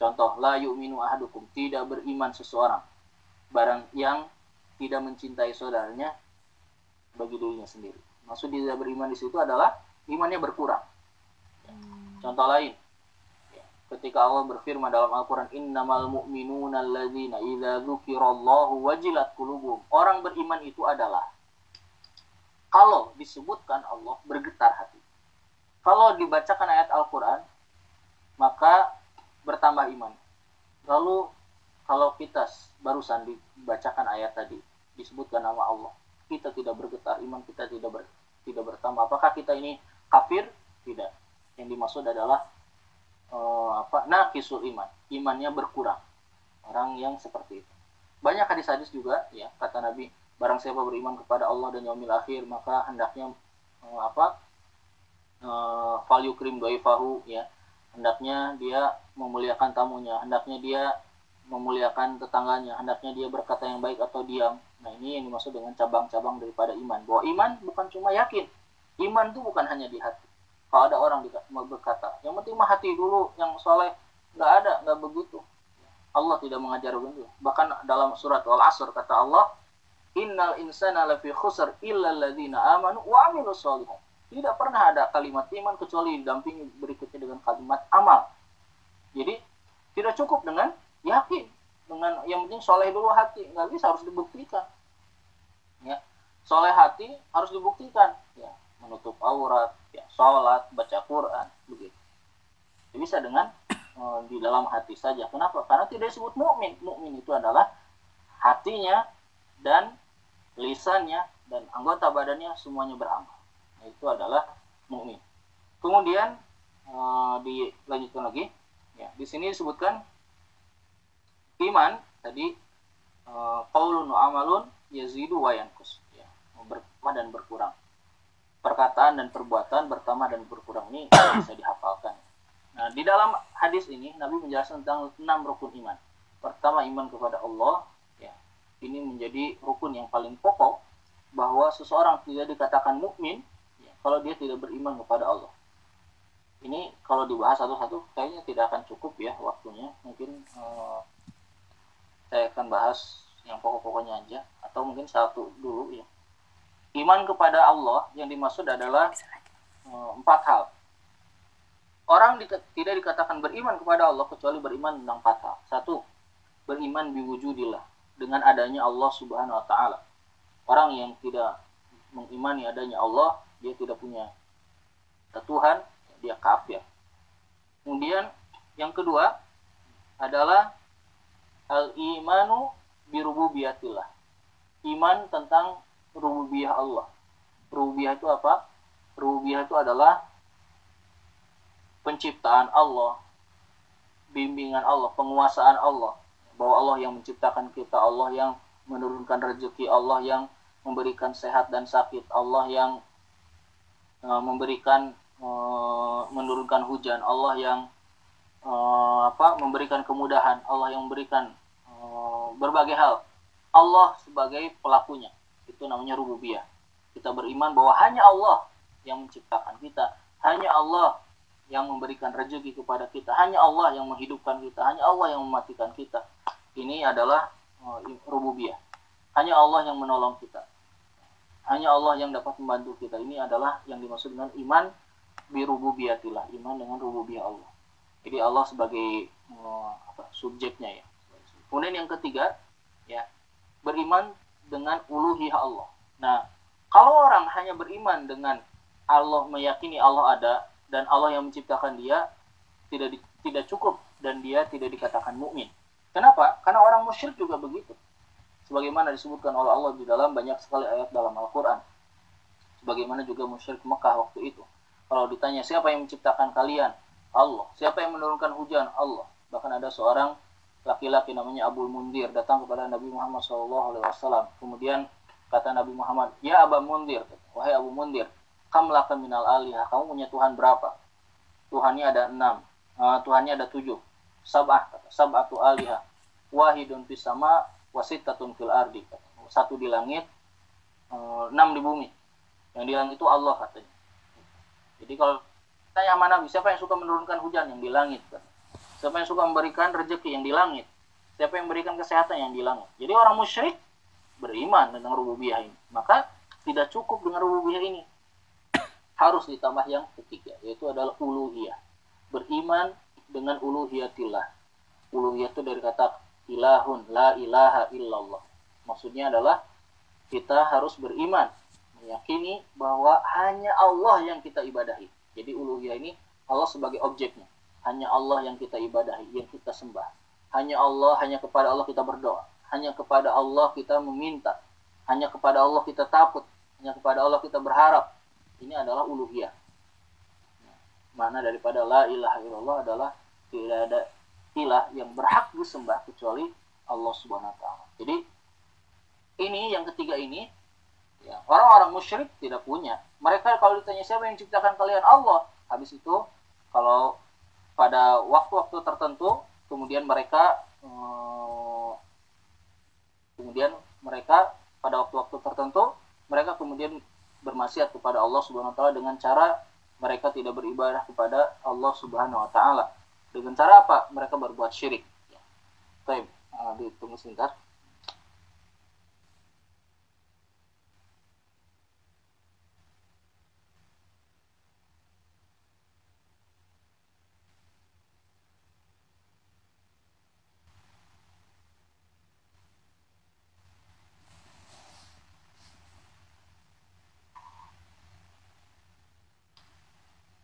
Contoh la yu'minu ahadukum tidak beriman seseorang barang yang tidak mencintai saudaranya bagi dirinya sendiri. Maksud tidak beriman di situ adalah imannya berkurang. Ya. Contoh lain, ketika Allah berfirman dalam Al-Quran, Innamal mu'minuna alladzina idza dzukirallahu wajilat qulubuhum. Orang beriman itu adalah kalau disebutkan Allah bergetar hati. Kalau dibacakan ayat Al-Quran, maka bertambah iman. Lalu kalau kita barusan dibacakan ayat tadi, disebutkan nama Allah, kita tidak bergetar, iman kita tidak ber, tidak bertambah. Apakah kita ini kafir? Tidak. Yang dimaksud adalah uh, apa? Nakisul iman. Imannya berkurang. Orang yang seperti itu. Banyak hadis-hadis juga ya kata Nabi barang siapa beriman kepada Allah dan yaumil akhir maka hendaknya uh, apa uh, fal yukrim doifahu ya. Hendaknya dia memuliakan tamunya hendaknya dia memuliakan tetangganya hendaknya dia berkata yang baik atau diam. Nah ini yang dimaksud dengan cabang-cabang daripada iman. Bahwa iman bukan cuma yakin. Iman itu bukan hanya di hati. Kalau ada orang berkata yang penting mah hati dulu yang soleh. Nggak ada nggak begitu. Allah tidak mengajar begitu. Bahkan dalam surat al asr kata Allah innal insana lafi khusr illa alladziina amanu wa amilus sholihat. Tidak pernah ada kalimat iman kecuali didampingi berikutnya dengan kalimat amal. Jadi tidak cukup dengan yakin, dengan yang penting soleh dulu hati, nggak bisa harus dibuktikan. Ya, soleh hati harus dibuktikan. Ya, menutup aurat, ya, sholat, baca Quran, begitu. Bisa dengan uh, di dalam hati saja. Kenapa? Karena tidak disebut mukmin. Mukmin itu adalah hatinya dan lisannya dan anggota badannya semuanya beramal. Itu adalah mukmin. Kemudian uh, dilanjutkan lagi, ya di sini disebutkan iman tadi uh, qaulun wa amalun yazidu wa yankus, ya, bertambah dan berkurang. Perkataan dan perbuatan bertambah dan berkurang ini bisa dihafalkan. Nah, di dalam hadis ini Nabi menjelaskan tentang enam rukun iman. Pertama iman kepada Allah, ini menjadi rukun yang paling pokok bahwa seseorang tidak dikatakan mukmin kalau dia tidak beriman kepada Allah. Ini kalau dibahas satu-satu kayaknya tidak akan cukup ya waktunya. Mungkin uh, saya akan bahas yang pokok-pokoknya aja atau mungkin satu dulu ya. Iman kepada Allah yang dimaksud adalah uh, empat hal. Orang di, tidak dikatakan beriman kepada Allah kecuali beriman tentang empat hal. Satu, beriman biwujudillah dengan adanya Allah Subhanahu wa taala. Orang yang tidak mengimani adanya Allah, dia tidak punya Tuhan, dia kafir. Kemudian yang kedua adalah al-imanu birububiyatillah. Iman tentang rububiyah Allah. Rububiyah itu apa? Rububiyah itu adalah penciptaan Allah, bimbingan Allah, penguasaan Allah, bahwa Allah yang menciptakan kita, Allah yang menurunkan rezeki, Allah yang memberikan sehat dan sakit, Allah yang uh, memberikan uh, menurunkan hujan, Allah yang uh, apa memberikan kemudahan, Allah yang memberikan uh, berbagai hal. Allah sebagai pelakunya. Itu namanya rububiyah. Kita beriman bahwa hanya Allah yang menciptakan kita, hanya Allah yang memberikan rezeki kepada kita, hanya Allah yang menghidupkan kita, hanya Allah yang mematikan kita ini adalah uh, rububiyah. hanya Allah yang menolong kita. Hanya Allah yang dapat membantu kita. Ini adalah yang dimaksud dengan iman birububiyatillah iman dengan rububiyah Allah. Jadi Allah sebagai uh, apa, subjeknya ya. Kemudian yang ketiga ya beriman dengan uluhiyah Allah. Nah kalau orang hanya beriman dengan Allah meyakini Allah ada dan Allah yang menciptakan dia tidak di, tidak cukup dan dia tidak dikatakan mukmin. Kenapa? Karena orang musyrik juga begitu. Sebagaimana disebutkan oleh Allah di dalam banyak sekali ayat dalam Al-Qur'an. Sebagaimana juga musyrik Mekah waktu itu. Kalau ditanya siapa yang menciptakan kalian? Allah. Siapa yang menurunkan hujan? Allah. Bahkan ada seorang laki-laki namanya Abu Mundir datang kepada Nabi Muhammad SAW. Kemudian kata Nabi Muhammad, Ya Abu Mundir, wahai Abu Mundir, kamlaka minal alihah, kamu punya Tuhan berapa? Tuhannya ada enam, uh, Tuhannya ada tujuh, sabah, sabatu alihah, wahidun fis sama, wasitatun fil ardi, satu di langit, uh, enam di bumi, yang di langit itu Allah katanya. Jadi kalau tanya mana siapa yang suka menurunkan hujan yang di langit kan? Siapa yang suka memberikan rezeki yang di langit? Siapa yang memberikan kesehatan yang di langit? Jadi orang musyrik beriman tentang rububiyah ini. Maka tidak cukup dengan rububiyah ini harus ditambah yang ketiga yaitu adalah uluhiyah beriman dengan uluhiyatillah uluhiyah itu dari kata ilahun la ilaha illallah. Maksudnya adalah kita harus beriman meyakini bahwa hanya Allah yang kita ibadahi. Jadi uluhiyah ini Allah sebagai objeknya. Hanya Allah yang kita ibadahi yang kita sembah. Hanya Allah hanya kepada Allah kita berdoa. Hanya kepada Allah kita meminta. Hanya kepada Allah kita takut. Hanya kepada Allah kita berharap. Ini adalah uluhiyah. Mana daripada la ilaha illallah adalah tidak ada ilah yang berhak disembah kecuali Allah Subhanahu wa taala. Jadi ini yang ketiga ini ya, orang-orang musyrik tidak punya. Mereka kalau ditanya siapa yang menciptakan kalian Allah, habis itu kalau pada waktu-waktu tertentu kemudian mereka eh, kemudian mereka pada waktu-waktu tertentu mereka kemudian bermaksiat kepada Allah Subhanahu wa taala dengan cara mereka tidak beribadah kepada Allah Subhanahu wa taala. Dengan cara apa? Mereka berbuat syirik. Baik, uh, ditunggu sebentar.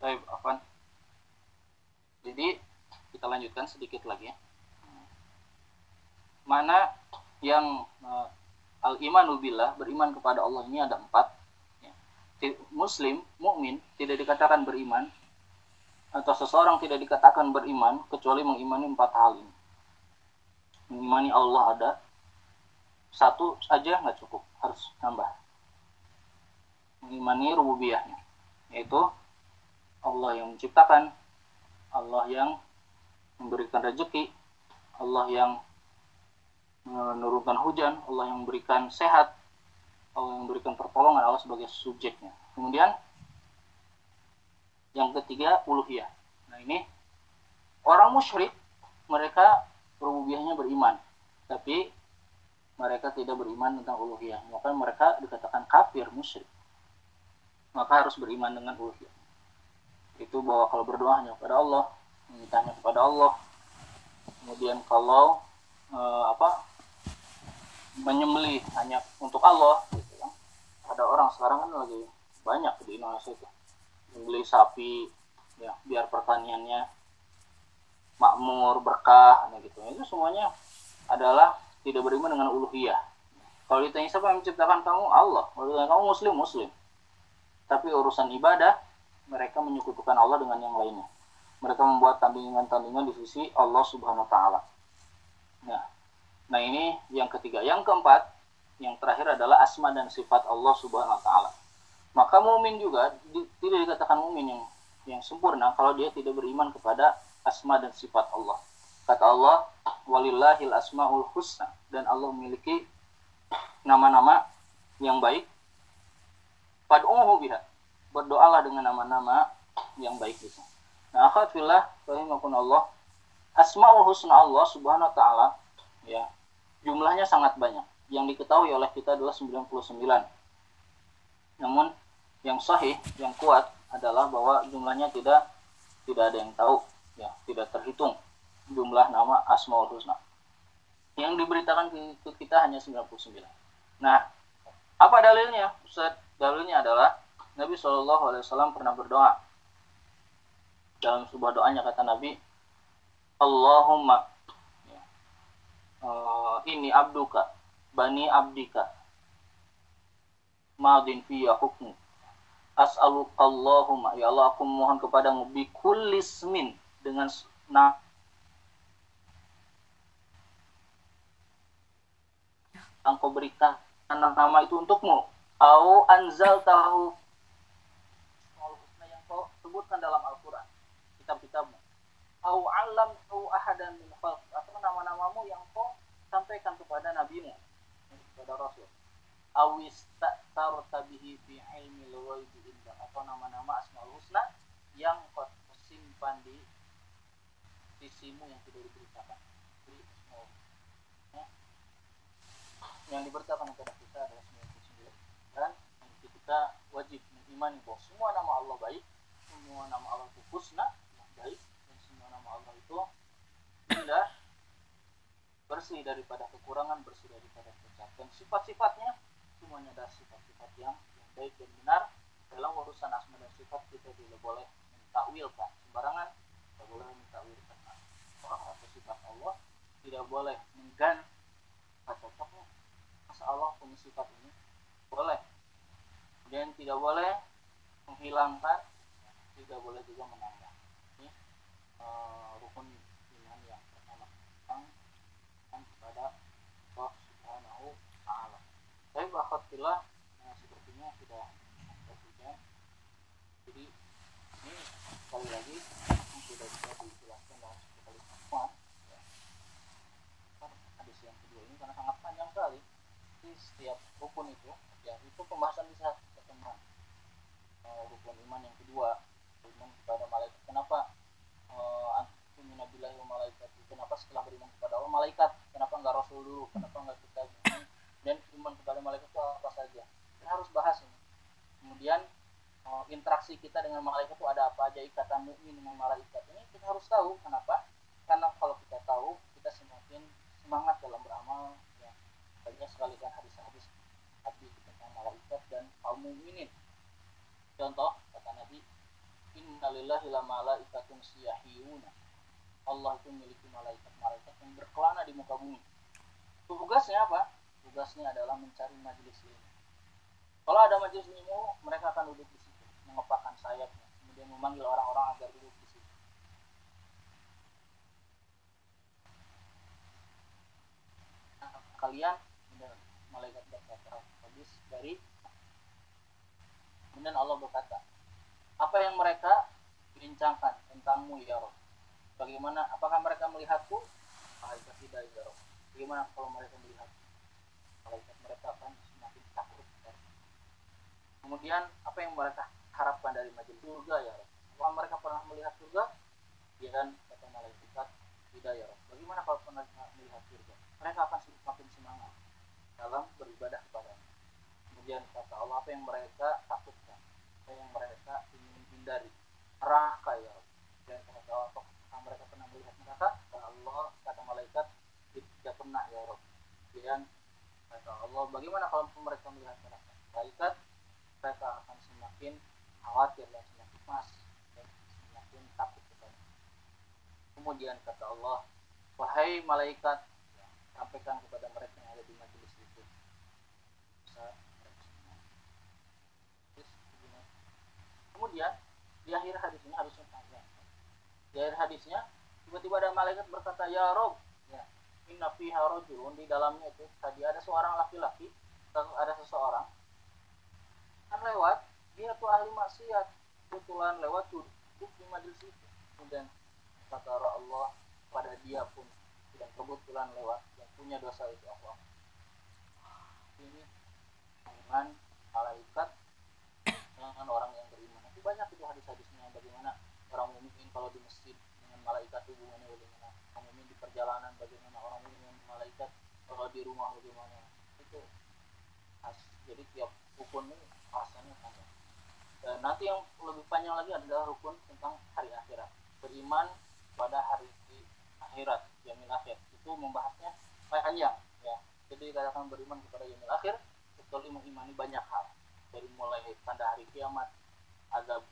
Baik, Afan. Jadi sedikit lagi ya. Mana yang uh, al-imanu billah beriman kepada Allah ini ada empat. Ya. Muslim, mukmin tidak dikatakan beriman atau seseorang tidak dikatakan beriman kecuali mengimani empat hal ini. Mengimani Allah ada, satu aja nggak cukup, harus tambah. Mengimani rububiyahnya, yaitu Allah yang menciptakan, Allah yang memberikan rezeki, Allah yang menurunkan hujan, Allah yang memberikan sehat, Allah yang memberikan pertolongan, Allah sebagai subjeknya. Kemudian yang ketiga uluhiyah. Nah ini orang musyrik mereka rububiyahnya beriman, tapi mereka tidak beriman tentang uluhiyah. Maka mereka dikatakan kafir musyrik. Maka harus beriman dengan uluhiyah itu bahwa kalau berdoa hanya kepada Allah memintanya kepada Allah. Kemudian kalau e, apa menyembelih hanya untuk Allah gitu ya. ada orang sekarang kan lagi banyak di Indonesia itu. Menyembelih sapi ya biar pertaniannya makmur berkah nah gitu. Itu semuanya adalah tidak beriman dengan uluhiyah. Kalau ditanya siapa yang menciptakan kamu? Allah. Kalau ditanya kamu muslim? Muslim. Tapi urusan ibadah mereka menyekutukan Allah dengan yang lainnya. Mereka membuat tandingan-tandingan di sisi Allah Subhanahu wa taala. Nah, nah ini yang ketiga. Yang keempat, yang terakhir adalah asma dan sifat Allah Subhanahu wa taala. Maka mumin juga di, tidak dikatakan mumin yang yang sempurna kalau dia tidak beriman kepada asma dan sifat Allah. Kata Allah, walillahil asmaul husna dan Allah memiliki nama-nama yang baik. Pad'uhu biha berdoalah dengan nama-nama yang baik itu. Nah, akhwat fillah Allah. Asmaul husna Allah Subhanahu wa taala ya. Jumlahnya sangat banyak. yang diketahui oleh kita adalah 99 namun yang sahih yang kuat adalah bahwa jumlahnya tidak tidak ada yang tahu ya tidak terhitung jumlah nama Asmaul Husna yang diberitakan ke kita hanya 99 nah apa dalilnya Ustaz dalilnya adalah Nabi Shallallahu Alaihi Wasallam pernah berdoa dalam sebuah doanya kata Nabi Allahumma uh, ini abduka bani abdika madin fiya hukmu as'alu Allahumma. Ya Allah aku mohon kepadamu bi kullismin dengan nah engkau berikan nama itu untukmu. Au anzal tahu yang kau sebutkan dalam Al-Quran kitab-kitabmu. Au alam au ahadan min atau nama-namamu yang kau sampaikan kepada nabimu kepada rasul. Awis tak bihi fi ilmi ghaibi indah atau nama-nama asmaul husna yang kau simpan di sisimu yang tidak diberitakan. Di asmaul ya. yang diberitakan kepada kita adalah 99 dan kita wajib mengimani bahwa semua nama Allah baik semua nama Allah husna yang baik dan semua nama Allah itu indah bersih daripada kekurangan bersih daripada cacat dan sifat-sifatnya semuanya adalah sifat-sifat yang, baik dan benar. Dalam urusan asma dan sifat kita tidak boleh mentakwilkan sembarangan tidak boleh mentakwilkan orang atau sifat Allah tidak boleh menggan cocoknya masa Allah punya sifat ini. Boleh. Dan tidak boleh menghilangkan tidak boleh juga menambah uh, rukun iman yang pertama tentang kepada Allah Subhanahu Taala. Tapi alhamdulillah nah, sepertinya sudah presiden. Jadi ini sekali lagi sudah bisa dijelaskan dalam satu kali semua. Ya. Hadis yang kedua ini karena sangat panjang sekali. Jadi setiap rukun itu ya itu pembahasan bisa pertemuan. Uh, rukun iman yang kedua beriman kepada malaikat. Kenapa uh, minabillahi wa malaikat kenapa setelah beriman kepada Allah malaikat? Kenapa enggak rasul dulu? Kenapa enggak kita dan iman kepada malaikat itu apa saja? Kita harus bahas ini. Kemudian uh, interaksi kita dengan malaikat itu ada apa aja? Ikatan mukmin malaikat. Ini kita harus tahu kenapa? Karena kalau kita tahu kita semakin semangat dalam beramal ya. Banyak sekali kan hadis-hadis hadis tentang malaikat dan kaum mukminin. Contoh kata Nabi innalillahi la malaikatun siyahiyuna Allah itu memiliki malaikat-malaikat yang berkelana di muka bumi tugasnya apa tugasnya adalah mencari majelis ilmu. Kalau ada majelis ilmu, mereka akan duduk di situ, mengepakkan sayapnya, kemudian memanggil orang-orang agar duduk di situ. Nah, kalian, malaikat berkata, habis dari Kemudian Allah berkata, apa yang mereka bincangkan tentangmu ya Rob? Bagaimana? Apakah mereka melihatku? Malaikat tidak ya Rob. Bagaimana kalau mereka melihat malaikat mereka akan semakin takut kemudian apa yang mereka harapkan dari majelis surga ya Apakah mereka pernah melihat surga ya kan kata malaikat tidak ya bagaimana kalau pernah melihat surga mereka akan semakin semangat dalam beribadah kepada kemudian kata Allah apa yang mereka takutkan yang mereka ingin hindari neraka ya dan Allah apakah mereka pernah melihat neraka kata Allah kata malaikat tidak pernah ya Rob. Kemudian kata Allah bagaimana kalau mereka melihat neraka? Malaikat mereka akan semakin khawatir dan semakin mas dan semakin takut kepada kemudian kata Allah wahai malaikat sampaikan kepada mereka yang ada di majelis itu kemudian di akhir hadis ini harusnya panjang di akhir hadisnya tiba-tiba ada malaikat berkata ya Rob. Ya. Inna fiha rajulun di dalamnya itu tadi ada seorang laki-laki ada seseorang kan lewat dia tuh ahli maksiat. Kebetulan lewat duduk di majelis itu. Kemudian kata Allah pada dia pun tidak kebetulan lewat yang punya dosa itu Allah. Ini dengan malaikat dengan orang yang beriman. Itu banyak itu hadis-hadisnya bagaimana orang mukmin kalau di masjid dengan malaikat hubungannya bagaimana orang mukmin di perjalanan bagaimana orang mukmin dengan malaikat kalau di rumah bagaimana. Itu khas. Jadi tiap rukun ini rasanya panjang dan nanti yang lebih panjang lagi adalah rukun tentang hari akhirat. Beriman pada hari akhirat yamin akhir. Itu membahasnya panjang ya. Jadi katakan beriman kepada yamin akhir betul mengimani banyak hal dari mulai tanda hari kiamat azab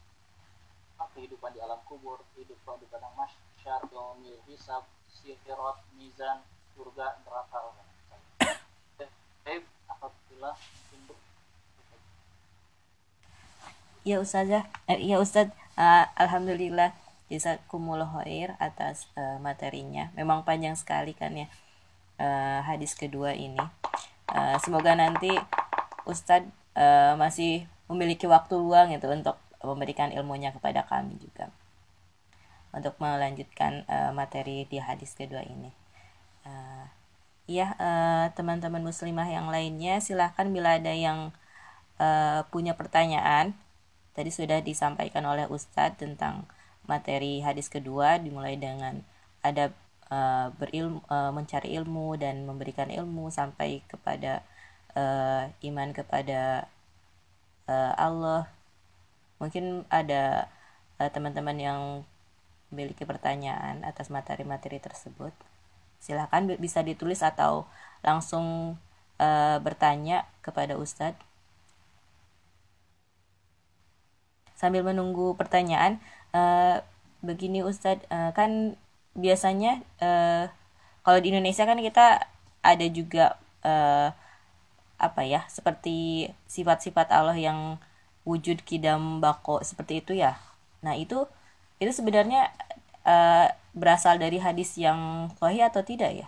kehidupan di alam kubur kehidupan di padang masyar yaumil hisab sirat mizan surga neraka Baik, apabila Ya Ustazah, eh, ya Ustaz, uh, Alhamdulillah Jazakumullah khair atas uh, materinya. Memang panjang sekali kan ya uh, hadis kedua ini. Uh, semoga nanti Ustadz uh, masih memiliki waktu luang itu untuk memberikan ilmunya kepada kami juga untuk melanjutkan uh, materi di hadis kedua ini. Uh, ya uh, teman-teman muslimah yang lainnya silahkan bila ada yang uh, punya pertanyaan tadi sudah disampaikan oleh Ustadz tentang materi hadis kedua dimulai dengan ada uh, berilmu uh, mencari ilmu dan memberikan ilmu sampai kepada uh, iman kepada uh, Allah. Mungkin ada teman-teman uh, yang memiliki pertanyaan atas materi-materi tersebut silahkan bisa ditulis atau langsung uh, bertanya kepada Ustadz. Sambil menunggu pertanyaan uh, begini Ustadz uh, kan biasanya uh, kalau di Indonesia kan kita ada juga uh, apa ya seperti sifat-sifat Allah yang wujud kidam bako seperti itu ya. Nah itu itu sebenarnya uh, berasal dari hadis yang sahih atau tidak ya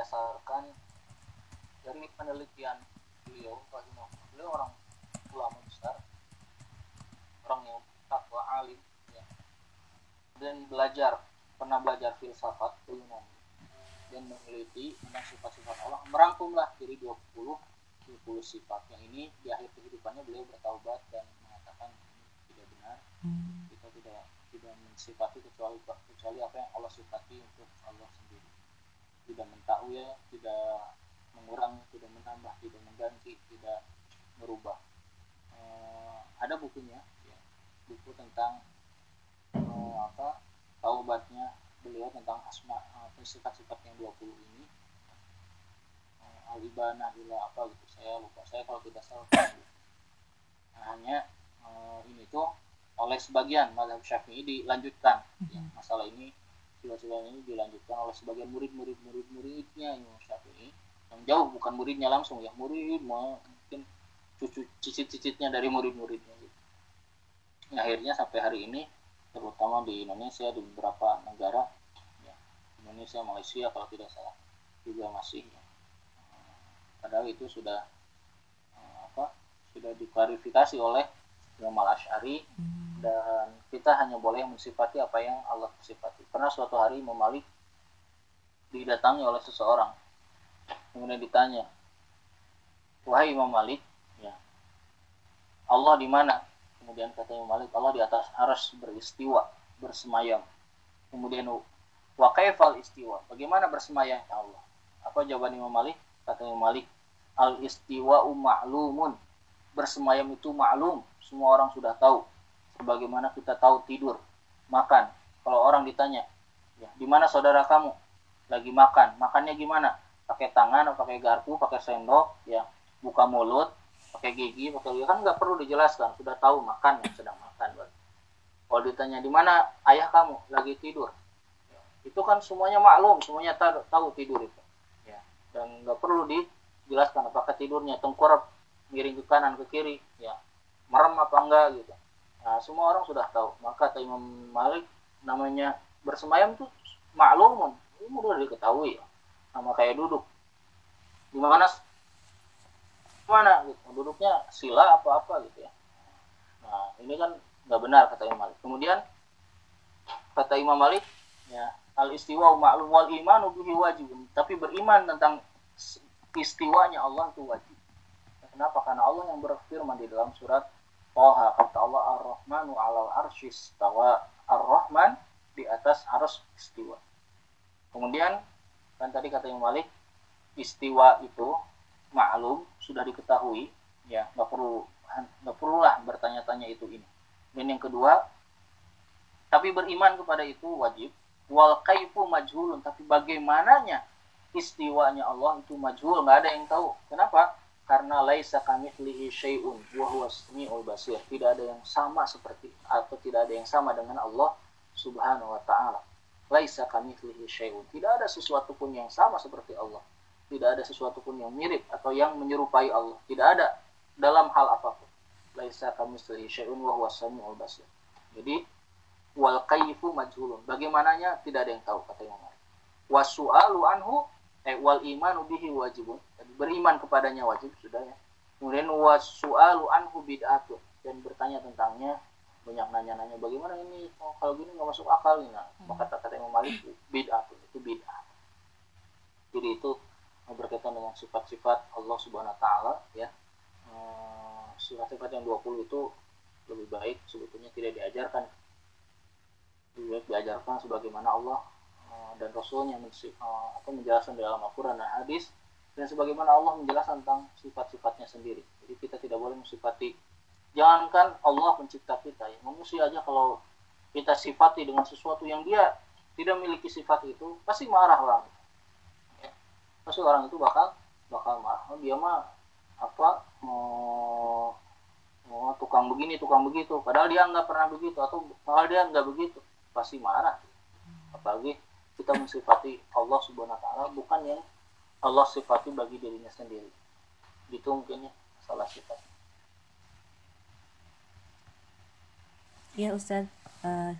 berdasarkan dari penelitian beliau beliau orang ulama besar orang yang takwa alim ya. dan belajar pernah belajar filsafat Yunani dan meneliti tentang sifat-sifat Allah merangkumlah dari 20 20 sifat yang ini di akhir kehidupannya beliau bertaubat dan mengatakan ini tidak benar hmm. kita tidak tidak mensifati kecuali kecuali apa yang Allah sifati untuk Allah sendiri tidak mentakwil tidak mengurangi tidak menambah tidak mengganti tidak merubah. E, ada bukunya ya, buku tentang e, apa taubatnya beliau tentang asma apa sifat-sifat yang 20 ini. E, alibana ila apa gitu saya lupa. Saya kalau tidak salah nah, hanya e, ini tuh oleh sebagian mazhab syafi'i dilanjutkan. Ya, masalah ini sila-sila ini dilanjutkan oleh sebagian murid-murid murid-muridnya Imam Syafi'i yang jauh bukan muridnya langsung ya murid mungkin cucu cicit-cicitnya dari murid-muridnya gitu. Ya, akhirnya sampai hari ini terutama di Indonesia di beberapa negara ya, Indonesia Malaysia kalau tidak salah juga masih ya. padahal itu sudah eh, apa sudah diklarifikasi oleh Imam Al Ashari hmm dan kita hanya boleh mensifati apa yang Allah sifati. Pernah suatu hari Imam Malik didatangi oleh seseorang, kemudian ditanya, wahai Imam Malik, ya, Allah di mana? Kemudian kata Imam Malik, Allah di atas aras beristiwa, bersemayam. Kemudian wa kaifal istiwa? Bagaimana bersemayam ya Allah? Apa jawaban Imam Malik? Kata Imam Malik, al istiwa ma'lumun. Bersemayam itu maklum, semua orang sudah tahu sebagaimana kita tahu tidur, makan. Kalau orang ditanya, ya, di mana saudara kamu? Lagi makan. Makannya gimana? Pakai tangan, pakai garpu, pakai sendok, ya, buka mulut, pakai gigi, pakai gigi kan nggak perlu dijelaskan, sudah tahu makan yang sedang makan. Kalau ditanya di mana ayah kamu lagi tidur, itu kan semuanya maklum, semuanya tahu, tidur itu. Ya, dan nggak perlu dijelaskan apakah tidurnya tengkurap miring ke kanan ke kiri, ya, merem apa enggak gitu Nah, semua orang sudah tahu. Maka Imam Malik namanya bersemayam tuh maklum, ini mudah diketahui ya. Nama kayak duduk. Di mana gitu. Duduknya sila apa-apa gitu ya. Nah, ini kan nggak benar kata Imam Malik. Kemudian kata Imam Malik ya al istiwa maklum wal iman wajib. Tapi beriman tentang istiwanya Allah itu wajib. Kenapa? Karena Allah yang berfirman di dalam surat Toha kata Allah Ar-Rahmanu alal arshis tawa Ar-Rahman di atas arus istiwa. Kemudian kan tadi kata Imam Malik istiwa itu maklum sudah diketahui ya nggak perlu nggak perlulah bertanya-tanya itu ini. Dan yang kedua tapi beriman kepada itu wajib. Wal kaifu majhulun tapi bagaimananya istiwanya Allah itu majhul nggak ada yang tahu. Kenapa? Karena laisa kamitslihi syai'un wa huwa samiul basir. Tidak ada yang sama seperti atau tidak ada yang sama dengan Allah subhanahu wa taala laisa kamitslihi syai'un. Tidak ada sesuatu pun yang sama seperti Allah. Tidak ada sesuatu pun yang mirip atau yang menyerupai Allah. Tidak ada dalam hal apa pun. Laisa kamitslihi syai'un wa huwa samiul basir. Jadi wal kaifu majhulun. Bagaimananya tidak ada yang tahu kata Imam Malik. Wasu'alu anhu eh wal imanu bihi wajibun. Jadi, beriman kepadanya wajib sudah ya. Kemudian wasu'alu anhu bid'atun. Dan bertanya tentangnya banyak nanya-nanya bagaimana ini? Oh, kalau gini nggak masuk akal nih nah hmm. maka kata Imam Malik bid'atun itu bid'ah. Jadi itu berkaitan dengan sifat-sifat Allah Subhanahu wa taala ya. Eh, sifat-sifat yang 20 itu lebih baik sebetulnya tidak diajarkan. Lebih baik diajarkan sebagaimana Allah Eh, dan Rasulnya uh, atau menjelaskan dalam Al-Quran dan hadis dan sebagaimana Allah menjelaskan tentang sifat-sifatnya sendiri. Jadi kita tidak boleh mensifati jangankan Allah pencipta kita ya. Manusia aja kalau kita sifati dengan sesuatu yang dia tidak memiliki sifat itu pasti marah orang ya. pasti orang itu bakal bakal marah. Oh, dia mah apa mau oh, tukang begini tukang begitu. Padahal dia nggak pernah begitu atau padahal dia nggak begitu pasti marah. Apalagi kita mensifati Allah subhanahu wa ta'ala bukan yang Allah sifati bagi dirinya sendiri. Itu mungkinnya salah sifat ya Ustaz. Uh,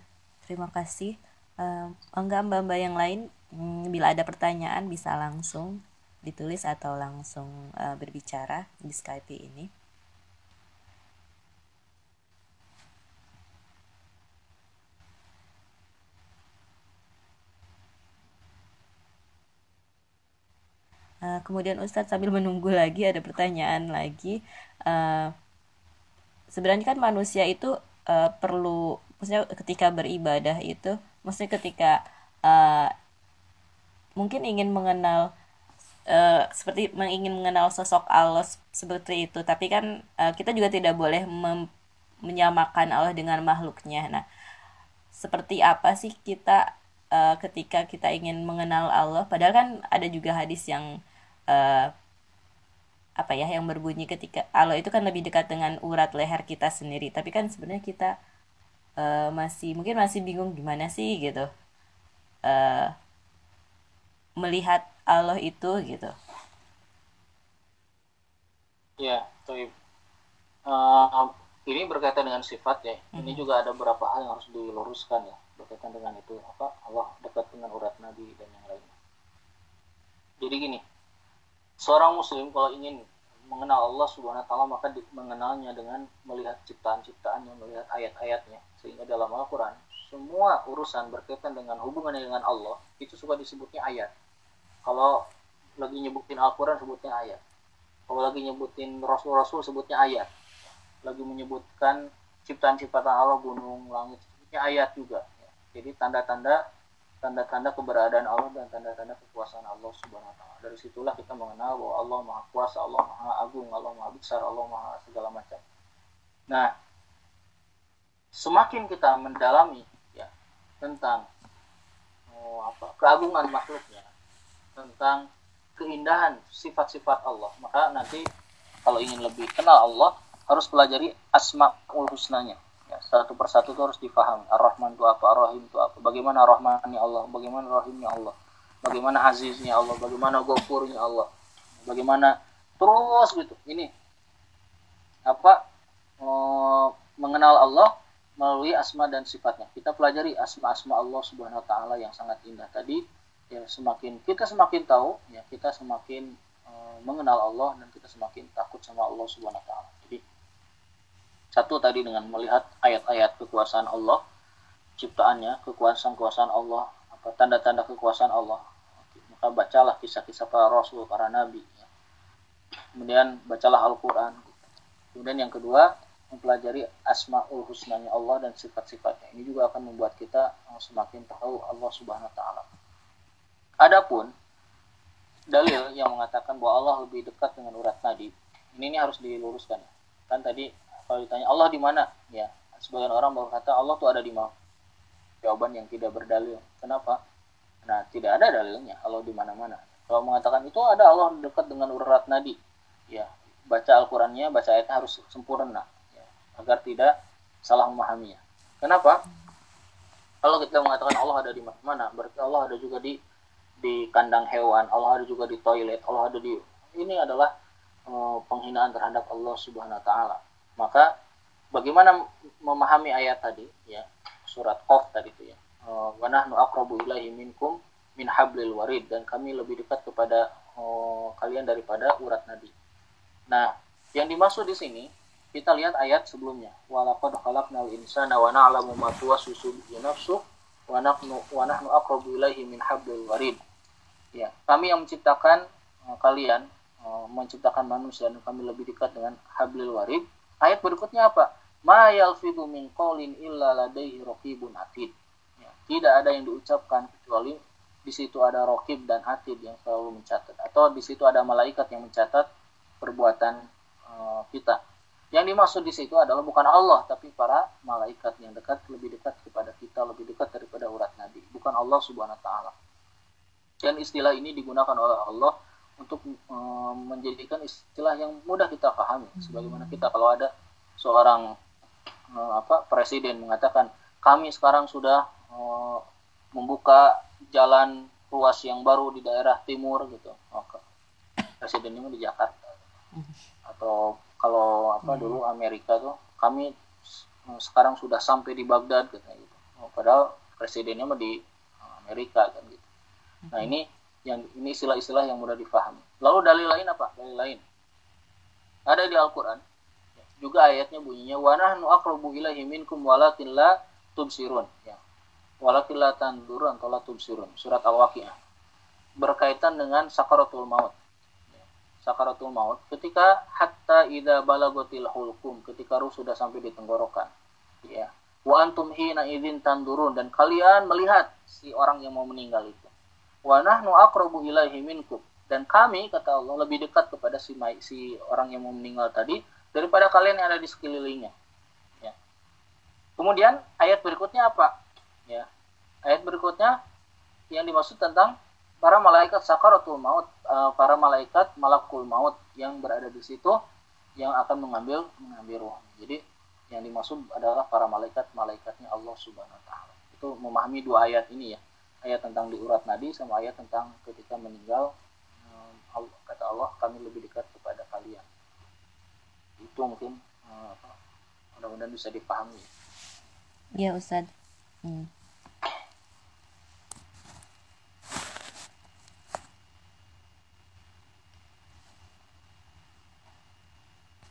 terima kasih. Uh, enggak mbak-mbak yang lain hmm, bila ada pertanyaan bisa langsung ditulis atau langsung uh, berbicara di Skype ini. Uh, kemudian Ustadz sambil menunggu lagi ada pertanyaan lagi. Uh, sebenarnya kan manusia itu uh, perlu, maksudnya ketika beribadah itu, maksudnya ketika uh, mungkin ingin mengenal uh, seperti ingin mengenal sosok Allah seperti itu, tapi kan uh, kita juga tidak boleh menyamakan Allah dengan makhluknya. Nah, seperti apa sih kita uh, ketika kita ingin mengenal Allah? Padahal kan ada juga hadis yang uh, apa ya yang berbunyi ketika Allah itu kan lebih dekat dengan urat leher kita sendiri. Tapi kan sebenarnya kita uh, masih mungkin masih bingung gimana sih gitu uh, melihat Allah itu gitu. Ya tapi uh, ini berkaitan dengan sifat ya. Mm -hmm. ini juga ada beberapa hal yang harus diluruskan ya berkaitan dengan itu apa Allah dekat dengan urat Nabi dan yang lainnya. Jadi gini seorang muslim kalau ingin mengenal Allah Subhanahu wa taala maka mengenalnya dengan melihat ciptaan-ciptaannya, melihat ayat-ayatnya. Sehingga dalam Al-Qur'an semua urusan berkaitan dengan hubungannya dengan Allah itu suka disebutnya ayat. Kalau lagi nyebutin Al-Qur'an sebutnya ayat. Kalau lagi nyebutin Rasul-Rasul sebutnya ayat. Lagi menyebutkan ciptaan-ciptaan Allah, gunung, langit sebutnya ayat juga. Jadi tanda-tanda tanda-tanda keberadaan Allah dan tanda-tanda kekuasaan Allah Subhanahu wa taala. Dari situlah kita mengenal bahwa Allah Maha Kuasa, Allah Maha Agung, Allah Maha Besar, Allah Maha segala macam. Nah, semakin kita mendalami ya tentang oh, apa keagungan makhluknya, tentang keindahan sifat-sifat Allah, maka nanti kalau ingin lebih kenal Allah harus pelajari asmaul husnanya ya, satu persatu itu harus difahami ar-rahman itu apa ar-rahim itu apa. Bagaimana rahmannya Allah bagaimana rahimnya Allah. Bagaimana aziznya Allah bagaimana gofurnya Allah. Bagaimana terus gitu. Ini apa oh, mengenal Allah melalui asma dan sifatnya. Kita pelajari asma-asma Allah subhanahu wa taala yang sangat indah tadi. Ya semakin kita semakin tahu ya kita semakin uh, mengenal Allah dan kita semakin takut sama Allah subhanahu wa taala satu tadi dengan melihat ayat-ayat kekuasaan Allah, ciptaannya, kekuasaan-kekuasaan Allah, apa tanda-tanda kekuasaan Allah. Maka bacalah kisah-kisah para rasul, para nabi. Ya. kemudian bacalah Al-Quran kemudian yang kedua mempelajari asmaul husnanya Allah dan sifat-sifatnya ini juga akan membuat kita semakin tahu Allah subhanahu wa ta'ala adapun dalil yang mengatakan bahwa Allah lebih dekat dengan urat nadi ini, ini harus diluruskan kan tadi kalau ditanya Allah di mana ya sebagian orang berkata Allah tuh ada di mana jawaban yang tidak berdalil kenapa nah tidak ada dalilnya Allah di mana-mana kalau mengatakan itu ada Allah dekat dengan urat nadi ya baca Al-Qurannya baca ayatnya harus sempurna agar tidak salah memahaminya. Kenapa? Kalau kita mengatakan Allah ada di mana, berarti Allah ada juga di di kandang hewan, Allah ada juga di toilet, Allah ada di ini adalah uh, penghinaan terhadap Allah Subhanahu wa taala. Maka bagaimana memahami ayat tadi ya, surat Qaf tadi itu ya. Uh, wa nahnu aqrabu ilaihi minkum min hablil warid dan kami lebih dekat kepada uh, kalian daripada urat nadi. Nah, yang dimaksud di sini kita lihat ayat sebelumnya. Walaqad khalaqnal insana wa na'lamu ma tuwaswisu bihi nafsuh wa nahnu wa nahnu aqrabu ilaihi min hablil warid. Ya, kami yang menciptakan uh, kalian menciptakan manusia dan kami lebih dekat dengan hablil warid. Ayat berikutnya apa? Ma yalfidu min qawlin illa ladaihi raqibun atid. Ya, tidak ada yang diucapkan kecuali di situ ada rokib dan atid yang selalu mencatat atau di situ ada malaikat yang mencatat perbuatan uh, kita yang dimaksud di situ adalah bukan Allah, tapi para malaikat yang dekat, lebih dekat kepada kita, lebih dekat daripada urat nadi. Bukan Allah subhanahu wa ta'ala. Dan istilah ini digunakan oleh Allah untuk e, menjadikan istilah yang mudah kita pahami. Sebagaimana kita kalau ada seorang e, apa presiden mengatakan, kami sekarang sudah e, membuka jalan ruas yang baru di daerah timur gitu. Maka presiden ini di Jakarta. Atau kalau apa dulu Amerika tuh kami sekarang sudah sampai di Baghdad gitu padahal presidennya mah di Amerika kan gitu nah ini yang ini istilah-istilah yang mudah difahami. Lalu dalil lain apa? Dalil lain. Ada di Al-Quran. Juga ayatnya bunyinya wa nahnu aqrabu ilaihi minkum walakin la tubsirun. Ya. Walakin la tandurun atau la tubsirun. Surat Al-Waqiah. Berkaitan dengan sakaratul maut. Sakaratul maut ketika hatta ida balagotil hulkum ketika ruh sudah sampai di tenggorokan ya. Wa antum hina idzin tandurun. Dan kalian melihat si orang yang mau meninggal itu wa nahnu aqrabu ilaihi minkum dan kami kata Allah lebih dekat kepada si si orang yang mau meninggal tadi daripada kalian yang ada di sekelilingnya ya kemudian ayat berikutnya apa ya ayat berikutnya yang dimaksud tentang para malaikat sakaratul maut, uh, para malaikat malakul maut yang berada di situ yang akan mengambil mengambil roh. Jadi yang dimaksud adalah para malaikat malaikatnya Allah Subhanahu wa taala. Itu memahami dua ayat ini ya. Ayat tentang di urat nadi sama ayat tentang ketika meninggal kata Allah kami lebih dekat kepada kalian. Itu mungkin uh, mudah-mudahan bisa dipahami. Ya Ustaz. Hmm.